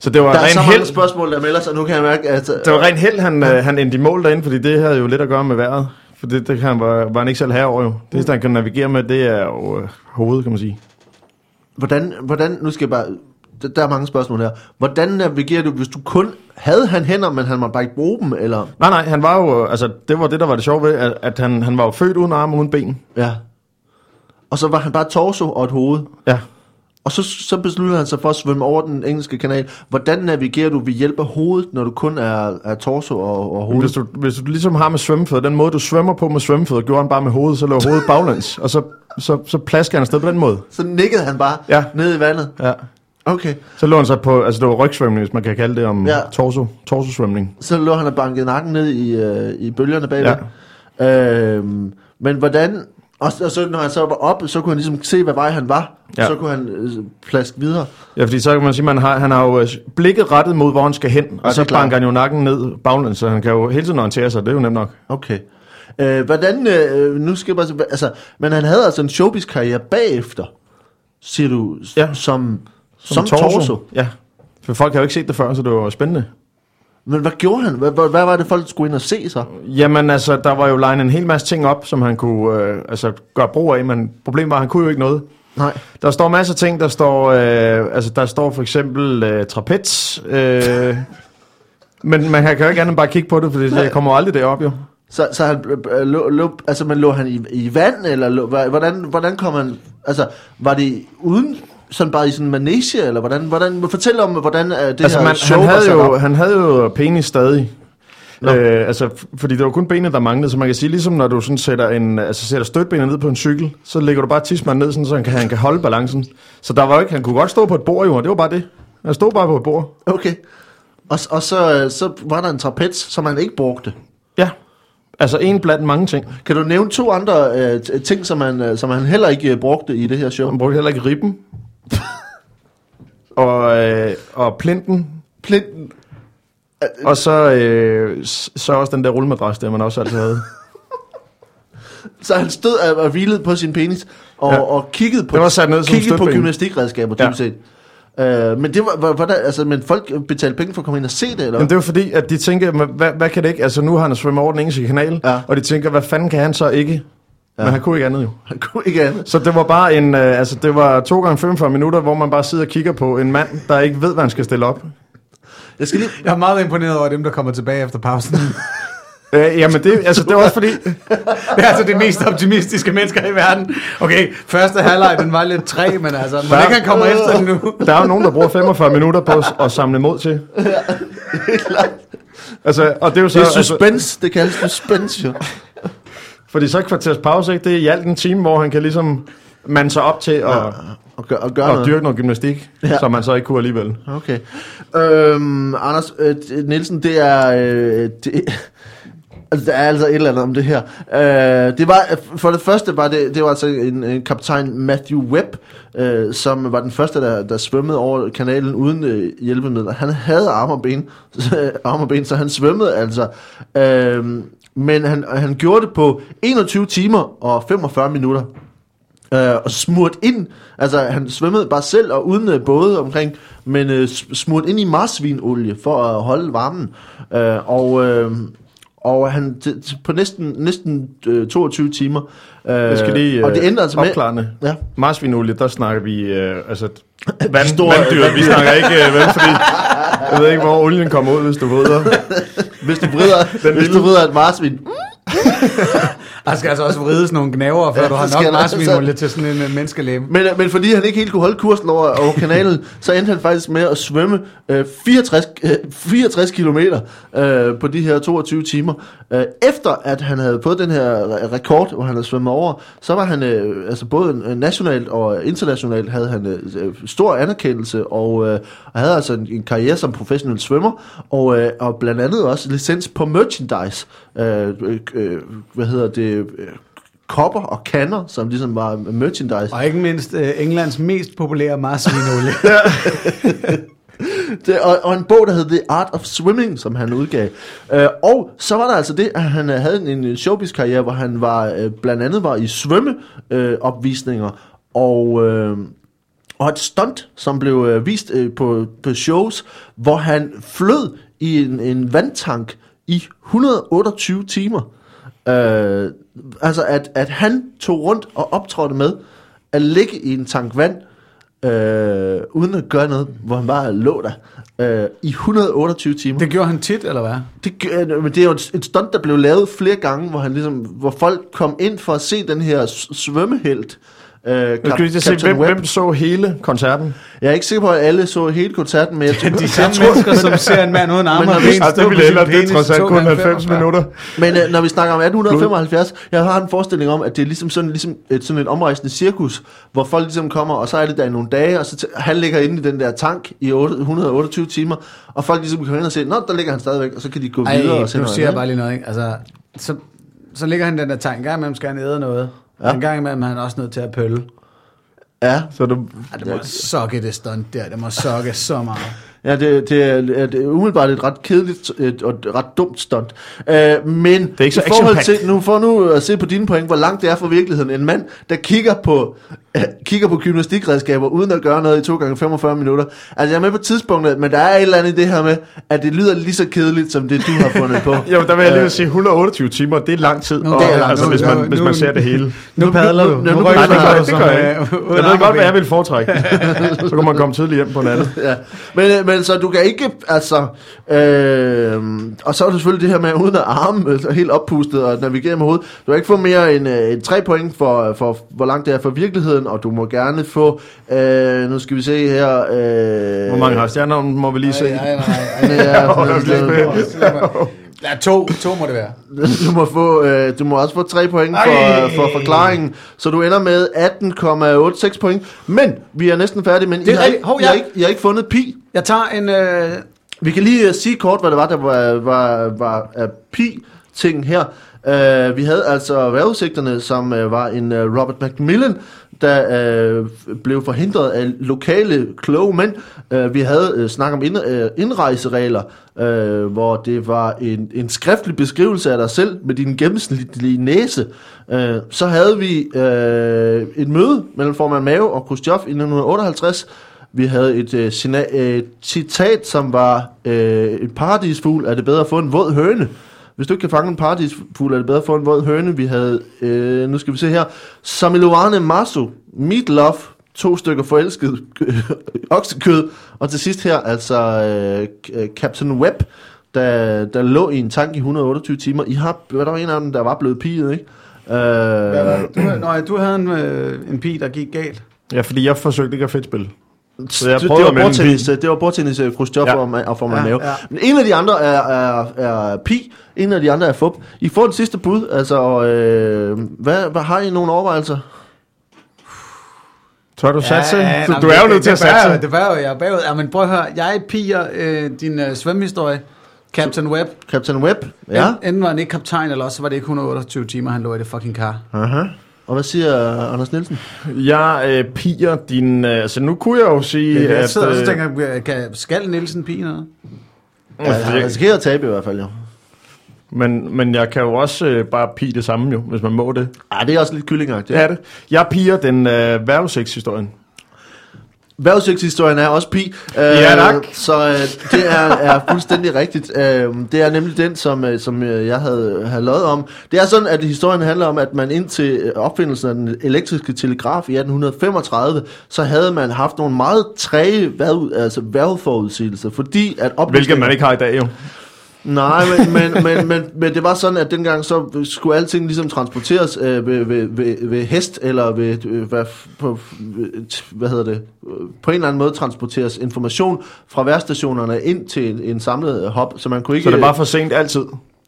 Så det var Der er så mange held, spørgsmål, der melder sig. Nu kan jeg mærke, at... det var ren held, han, øh, han endte i mål derinde, fordi det havde jo lidt at gøre med vejret. For det, det kan han, var, var han ikke selv herover jo. Det, eneste, han kan navigere med, det er jo øh, hovedet, kan man sige. Hvordan, hvordan, nu skal jeg bare, der, der er mange spørgsmål her. Hvordan navigerer du, hvis du kun havde han hænder, men han måtte bare ikke bruge dem, eller? Nej, nej, han var jo, altså det var det, der var det sjove ved, at, at han, han var jo født uden arme og uden ben. Ja. Og så var han bare torso og et hoved. Ja. Og så, så besluttede han sig for at svømme over den engelske kanal. Hvordan navigerer du ved hjælp af hovedet, når du kun er, er torso og, og hoved? Hvis du, hvis du ligesom har med svømmefødder, den måde du svømmer på med svømmefødder, gjorde han bare med hovedet, så lå hovedet baglæns, og så, så, så plasker han afsted på den måde. Så nikkede han bare Ja. ned i vandet. Ja. Okay. Så lå han så på, altså det var rygsvømning, hvis man kan kalde det om Ja. torso, torsosvømning. Så lå han og bankede nakken ned i, øh, i bølgerne bagved. Ja. Øhm, men hvordan... Og, og så når han så var oppe, så kunne han ligesom se, hvad vej han var. Ja. Så kunne han øh, plaske videre. Ja, fordi så kan man sige, man har, han har jo øh, blikket rettet mod, hvor han skal hen, og er så banker han jo nakken ned baglæns, så han kan jo hele tiden orientere sig, det er jo nemt nok. Okay. Øh, hvordan... Øh, nu skal jeg bare... Altså, men han havde altså en showbiz-karriere bagefter, siger du. Ja. som, som, som torso. torso. Ja, for folk har jo ikke set det før, så det var spændende. Men hvad gjorde han? Hvad, hvad, hvad var det, folk skulle ind og se så? Jamen altså, der var jo legnet en hel masse ting op, som han kunne øh, altså, gøre brug af, men problemet var, at han kunne jo ikke noget. Nej. Der står masser af ting, der står, øh, altså der står for eksempel øh, trapez, øh, *laughs* men man kan jo ikke andet end bare kigge på det, for det kommer aldrig derop jo. Så, så han, øh, lå, lå, altså, men lå han i, i vand, eller lå, hvordan, hvordan kom han, altså, var det uden, sådan bare i sådan en manege, eller hvordan, hvordan, fortæl om, hvordan uh, det Altså her man, show han, havde jo, op. han havde jo penis stadig. Nå. Øh, altså, fordi det var kun benet, der manglede, så man kan sige, ligesom når du sådan sætter, en, altså sætter støtbenet ned på en cykel, så lægger du bare tidsmanden ned, sådan, så han kan, han kan holde balancen. Så der var jo ikke, han kunne godt stå på et bord jo, og det var bare det. Han stod bare på et bord. Okay. Og, og så, øh, så var der en trapez, som han ikke brugte. Ja, altså en blandt mange ting. Kan du nævne to andre øh, ting, som han, øh, som han heller ikke øh, brugte i det her show? Han brugte heller ikke ribben. Og, øh, og plinten. Plinten. Og så, øh, så også den der rullemadras, der man også altid havde. *laughs* Så han stod og, og hvilede på sin penis, og, ja. Og kiggede på, var sat ned kiggede på gymnastikredskaber, Ja. typisk set. Uh, men det var, var, hvordan, altså, men folk betalte penge for at komme ind og se det, eller? Jamen det var fordi, at de tænker, "Men hvad, hvad kan det ikke? Altså nu har han svømmet over den engelske kanal, Ja. og de tænker, hvad fanden kan han så ikke? Ja. Men han kunne ikke andet jo. Han kunne ikke andet. Så det var bare en, øh, altså det var to gange 45 minutter, hvor man bare sidder og kigger på en mand, der ikke ved, hvad han skal stille op. Jeg skal lige... Jeg er meget imponeret over dem, der kommer tilbage efter pausen. Øh, jamen det, altså det var også fordi, det er altså det mest optimistiske mennesker i verden. Okay, første halvleg, den var lidt træ, men altså, Ja. ikke han kommer efter den nu? der er jo nogen, der bruger 45 minutter på at, at samle mod til. *laughs* Altså, og det er jo så, Det er altså, suspense, det kaldes suspense, jo. Fordi så et kvarters pause, ikke? det er i alt en time, hvor han kan ligesom mande sig op til at, ja. Og gør, og gør at noget. dyrke noget gymnastik, Ja. som man så ikke kunne alligevel. Okay. Øhm, Anders øh, Nielsen, det er... Øh, det, altså, der er altså et eller andet om det her. Øh, det var, for det første var det, det var altså en, en kaptajn Matthew Webb, øh, som var den første, der, der svømmede over kanalen uden øh, hjælpemidler. Han havde arme og ben, så, *laughs* arme og ben, så han svømmede altså. Øh, men han, han gjorde det på 21 timer og 45 minutter. Øh, og smurt ind, altså han svømmede bare selv og uden øh, både omkring, men øh, smurt ind i marsvinolie for at holde varmen. Øh, og, øh, og han på næsten, næsten øh, 22 timer. Øh, Jeg skal lige og det endte altså med... opklarende. Ja. Marsvinolie, der snakker vi øh, altså *laughs* vand, Store- vanddyr. Vi snakker ikke øh, vel, fordi *laughs* jeg ved ikke, hvor olien kommer ud, hvis du ved Hvis du vrider, hvis du vrider et marsvin, *laughs* Der skal altså også vrides nogle gnaver, før Ja, du har nok der marsvinolie til sådan en uh, menneskelæme. Men, øh, men fordi han ikke helt kunne holde kursen over, over *laughs* kanalen, så endte han faktisk med at svømme øh, 64, øh, 64 kilometer øh, på de her 22 timer. Øh, efter at han havde fået den her re- rekord, hvor han havde svømmet over, så var han øh, altså både øh, nationalt og internationalt havde han øh, stor anerkendelse og, øh, havde altså en, en karriere som professionel svømmer og, øh, og blandt andet også licens på merchandise. Øh, øh, øh, hvad hedder det? Øh, kopper og kander, som ligesom var merchandise. Og ikke mindst uh, Englands mest populære marsvinolie. *laughs* Det, og, og en bog, der hed The Art of Swimming, som han udgav. Øh, og så var der altså det, at han øh, havde en, en showbiz-karriere, hvor han var øh, blandt andet var i svømmeopvisninger, øh, og, øh, og et stunt, som blev øh, vist øh, på, på shows, hvor han flød i en, en vandtank i 128 timer. Øh, altså, at, at han tog rundt og optrådte med at ligge i en tank vand, øh, uden at gøre noget, hvor han bare lå der øh, i 128 timer. Det, gjorde han tit, eller hvad? det, gør- men det er jo et, et stunt, der blev lavet flere gange, hvor, han ligesom, hvor folk kom ind for at se den her s- svømmehelt. Øh, Nu skal vi lige se, hvem, hvem så hele koncerten? Jeg er ikke sikker på, at alle så hele koncerten, men jeg, *laughs* Ja, de samme mennesker, som ser en mand uden arme og ben stå det ville hellere, det er trods alt kun gange 90 45. minutter. Men øh, når vi snakker om 1875, jeg har en forestilling om, at det er ligesom sådan, ligesom et, sådan et omrejsende cirkus, hvor folk ligesom kommer, og så er det der i nogle dage, og så t- han ligger inde i den der tank i 8, 128 timer, og folk ligesom kan komme ind og se, nå, der ligger han stadigvæk, og så kan de gå Ej, videre og se nu noget siger jeg bare lige noget, ikke? Altså, så, så ligger han den der tank, gang imellem skal han æde noget. Ja. Ja. En gang imellem er han også nødt til at pølle. Ja, Så du, Ej, det må sokke det stunt der, det må sokke så meget. Ja, det, det, er, det er umiddelbart et ret kedeligt et, og et ret dumt stunt. Uh, men Det er ikke så i forhold til, nu får nu at se på dine point, hvor langt det er fra virkeligheden. En mand, der kigger på, uh, kigger på gymnastikredskaber, uden at gøre noget i 2 gange 45 minutter. Altså, jeg er med på tidspunktet, men der er et eller andet i det her med, at det lyder lige så kedeligt, som det du har fundet på. *laughs* jo, der vil jeg lige vil sige, 128 timer, det er lang tid. Nu- og, det er lang altså, tid. hvis man, Nu- hvis man nu- ser det hele. Nu padler du. nu- nu- Nu nu- Nej, rykker det gør jeg, du det gør jeg ikke. øh, Jeg ved godt, hvad jeg vil foretrække. *laughs* Så kan man komme tidligt hjem på natten. ja. men, øh, men så du kan ikke, altså, øh, og så er det selvfølgelig det her med, uden at arme altså, helt oppustet og navigere med hovedet. Du kan ikke få mere end, øh, end 3 point for, for, hvor langt det er fra virkeligheden, og du må gerne få, øh, nu skal vi se her, øh, Hvor mange har stjerner, må vi lige se. Nej, nej, nej. det er, Ja, to. To må det være. *laughs* du, må få, øh, du må også få 3 point for, Ej. for forklaringen, så du ender med 18,86 point. Men vi er næsten færdige, men I Det er har, ikke, Hov, I, har ja. ikke, I har ikke fundet pi. Jeg tager en... Øh, Vi kan lige uh, sige kort, hvad det var, der var, var, var uh, pi-ting her. Uh, vi havde altså vejrudsigterne, som uh, var en uh, Robert Macmillan, der uh, blev forhindret af lokale kloge mænd. Uh, vi havde uh, snak om ind, uh, indrejseregler, uh, hvor det var en, en skriftlig beskrivelse af dig selv med din gennemsnitlige næse. Uh, så havde vi uh, et møde mellem formand Mao og Khrushchev i 1958, vi havde et øh, sina- øh, citat, som var øh, en paradisfugl, er det bedre at få en våd høne. Hvis du ikke kan fange en paradisfugl, er det bedre at få en våd høne. Vi havde, øh, nu skal vi se her, Samiluane Masu, Meat Love, to stykker forelsket øh, *laughs* oksekød, og til sidst her, altså øh, K- Captain Webb, der, der lå i en tank i 128 timer. I har, hvad der var en af dem, der var blevet piget, ikke? Øh, du, nej, du havde en, øh, en pige, der gik galt. Ja, fordi jeg forsøgte ikke at fedtspille. Så jeg det, det prøvede var bordtennis, det var bordtennis uh, Khrushchev Ja. og, og Forman Ja, Mao. ja. Men en af de andre er, er, er Pi, en af de andre er Fup. I får den sidste bud, altså, øh, hvad, hvad har I nogle overvejelser? Tør du satse? Ja, du, du er jo nødt til at det var jo- satse. Det var jo, jeg er bagud. Ja, men prøv at høre, jeg piger øh, din øh, svømmehistorie. Captain Webb. Captain Webb? Ja. Enten var han ikke kaptajn, eller også var det ikke 128 timer, han lå i det fucking kar. Aha. Og hvad siger Anders Nielsen? Jeg øh, piger din... Øh, altså, nu kunne jeg jo sige, Jeg at... sidder og så øh, tænker, jeg, kan, skal Nielsen pige noget? Ja, han risikerer at tabe i hvert fald, jo. men, men jeg kan jo også øh, bare pige det samme jo, hvis man må det. Ej, det er også lidt kyllingagtigt. Det er det. Jeg piger den øh, værveseks-historien. Vejrudsigtshistorien er også pi. Øh, Ja, tak. Så øh, det er, er fuldstændig rigtigt. Øh, det er nemlig den, som, øh, som øh, jeg havde, havde løjet om. Det er sådan, at historien handler om, at man indtil øh, opfindelsen af den elektriske telegraf i 1835, så havde man haft nogle meget træge vejr, altså vejrforudsigelser, fordi at Hvilket man ikke har i dag jo. Nej, men, men, men, men, men det var sådan, at dengang så skulle alting ligesom transporteres øh, ved, ved, ved, ved hest, eller ved, øh, hvad, på, hvad hedder det, på en eller anden måde transporteres information fra værstationerne ind til en, en samlet hop, så man kunne ikke... Så det var for sent altid?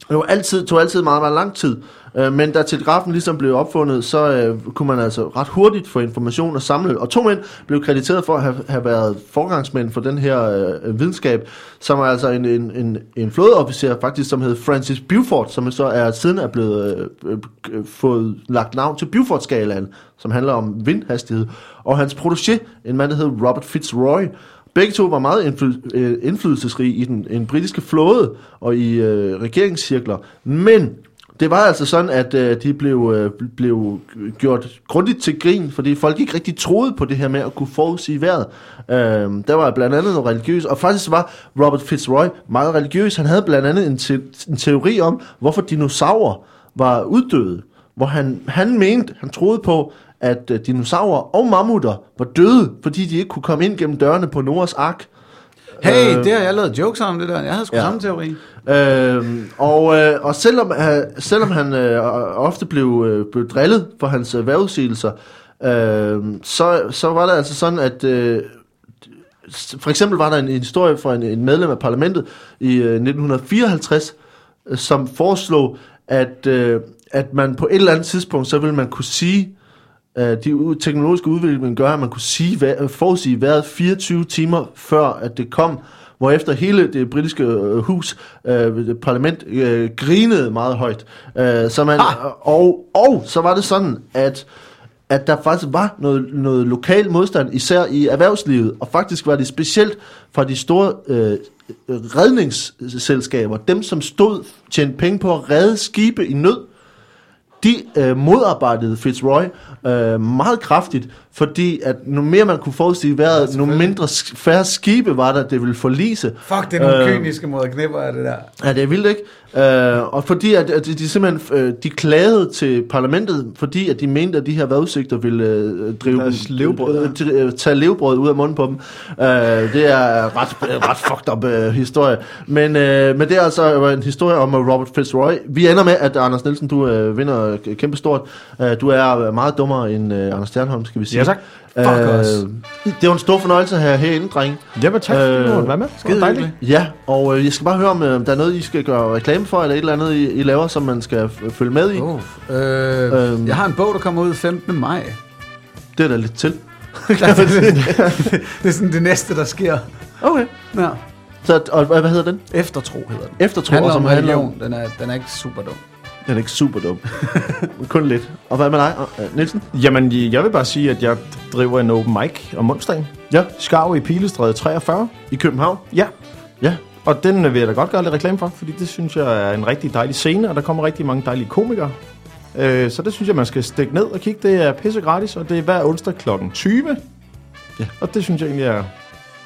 Det var altid, tog altid meget, meget lang tid. Øh, men da telegrafen ligesom blev opfundet, så øh, kunne man altså ret hurtigt få information og samle. Og to mænd blev krediteret for at have, have været forgangsmænd for den her øh, videnskab, som er altså en, en, en, en flådeofficer faktisk, som hed Francis Beaufort, som så er siden er blevet øh, øh, øh, fået lagt navn til Buford-skalaen, som handler om vindhastighed. Og hans protégé, en mand, der hed Robert Fitzroy, Begge to var meget indfly- øh, indflydelsesrige i den, den britiske flåde og i øh, regeringscirkler. Men det var altså sådan, at øh, de blev, øh, blev gjort grundigt til grin, fordi folk ikke rigtig troede på det her med at kunne forudsige vejret. Øh, der var blandt andet noget religiøs, og faktisk var Robert Fitzroy meget religiøs. Han havde blandt andet en, te- en teori om, hvorfor dinosaurer var uddøde. Hvor han, han mente, han troede på, at øh, dinosaurer og mammutter var døde, fordi de ikke kunne komme ind gennem dørene på Noahs ark. Hey, øh, det har jeg lavet jokes om, det der. Jeg havde sgu ja. samme teori. Øh, og, øh, og selvom, øh, selvom han øh, ofte blev, øh, blev drillet for hans øh, vejrudsigelser, øh, så, så var det altså sådan, at øh, for eksempel var der en, en historie fra en, en medlem af parlamentet i øh, 1954, øh, som foreslog, at, øh, at man på et eller andet tidspunkt, så ville man kunne sige, Øh, de teknologiske udvikling gør, at man kunne sige, forudsige vejret 24 timer før, at det kom, hvor efter hele det britiske øh, hus, øh, parlament, øh, grinede meget højt. Øh, så man, og, og så var det sådan, at at der faktisk var noget, noget lokal modstand, især i erhvervslivet, og faktisk var det specielt fra de store øh, redningsselskaber, dem som stod tjente penge på at redde skibe i nød, de øh, modarbejdede Fitzroy øh, meget kraftigt, fordi at nu mere man kunne forudsige vejret, ja, nu mindre færre skibe var der, det ville forlise. Fuck, det er nogle øh, kyniske måder knipper af det der. Ja, det er vildt, ikke? Øh, og fordi at, at de, simpelthen øh, de klagede til parlamentet, fordi at de mente, at de her vejrudsigter ville øh, drive levebrød, øh, øh, tage levebrød ud af munden på dem. Øh, det er ret, ret fucked up øh, historie. Men, øh, men det er altså en historie om Robert Fitzroy. Vi ender med, at Anders Nielsen, du øh, vinder kæmpestort. Øh, du er meget dummere end øh, Anders Stjernholm, skal vi sige. Ja, tak. Fuck øh, Det var en stor fornøjelse at have herinde, drenge. Jamen tak, øh, hvad med? Skide dejligt. Ja, og øh, jeg skal bare høre, om øh, der er noget, I skal gøre reklame for, eller et eller andet, I, I laver, som man skal følge med i. Oh, øh, øhm, jeg har en bog, der kommer ud 15. maj. Det er der lidt til. *laughs* *laughs* det er sådan det næste, der sker. Okay. Ja. Så, og hvad hedder den? Eftertro hedder den. Eftertro, handler som om handler religion. Den er, den er ikke super dum. Den er ikke super dum. *laughs* Kun lidt. Og hvad med dig, uh, Nielsen? Jamen, jeg vil bare sige, at jeg driver en open mic om onsdagen. Ja. Skarv i Pilestræde 43. I København? Ja. Ja. Og den vil jeg da godt gøre lidt reklame for, fordi det synes jeg er en rigtig dejlig scene, og der kommer rigtig mange dejlige komikere. Øh, så det synes jeg, man skal stikke ned og kigge. Det er pisse gratis, og det er hver onsdag kl. 20. Ja. Og det synes jeg egentlig er,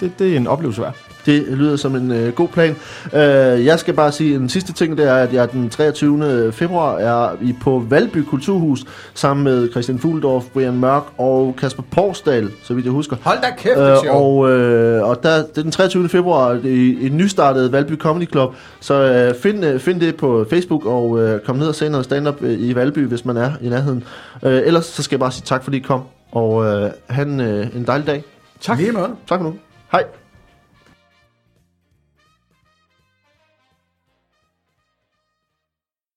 det, det er en oplevelse værd. Det lyder som en øh, god plan. Øh, jeg skal bare sige en sidste ting, det er, at jeg den 23. februar er i på Valby Kulturhus sammen med Christian Fuldorf, Brian Mørk og Kasper Porsdal, så vidt jeg husker. Hold da kæft, øh, og, øh, og der, det er den 23. februar i et nystartet Valby Comedy Club, så øh, find, øh, find det på Facebook og øh, kom ned og se noget stand-up øh, i Valby, hvis man er i nærheden. Øh, ellers så skal jeg bare sige tak, fordi I kom, og øh, have en, øh, en dejlig dag. Tak. Lige med. Tak for nu. Hej.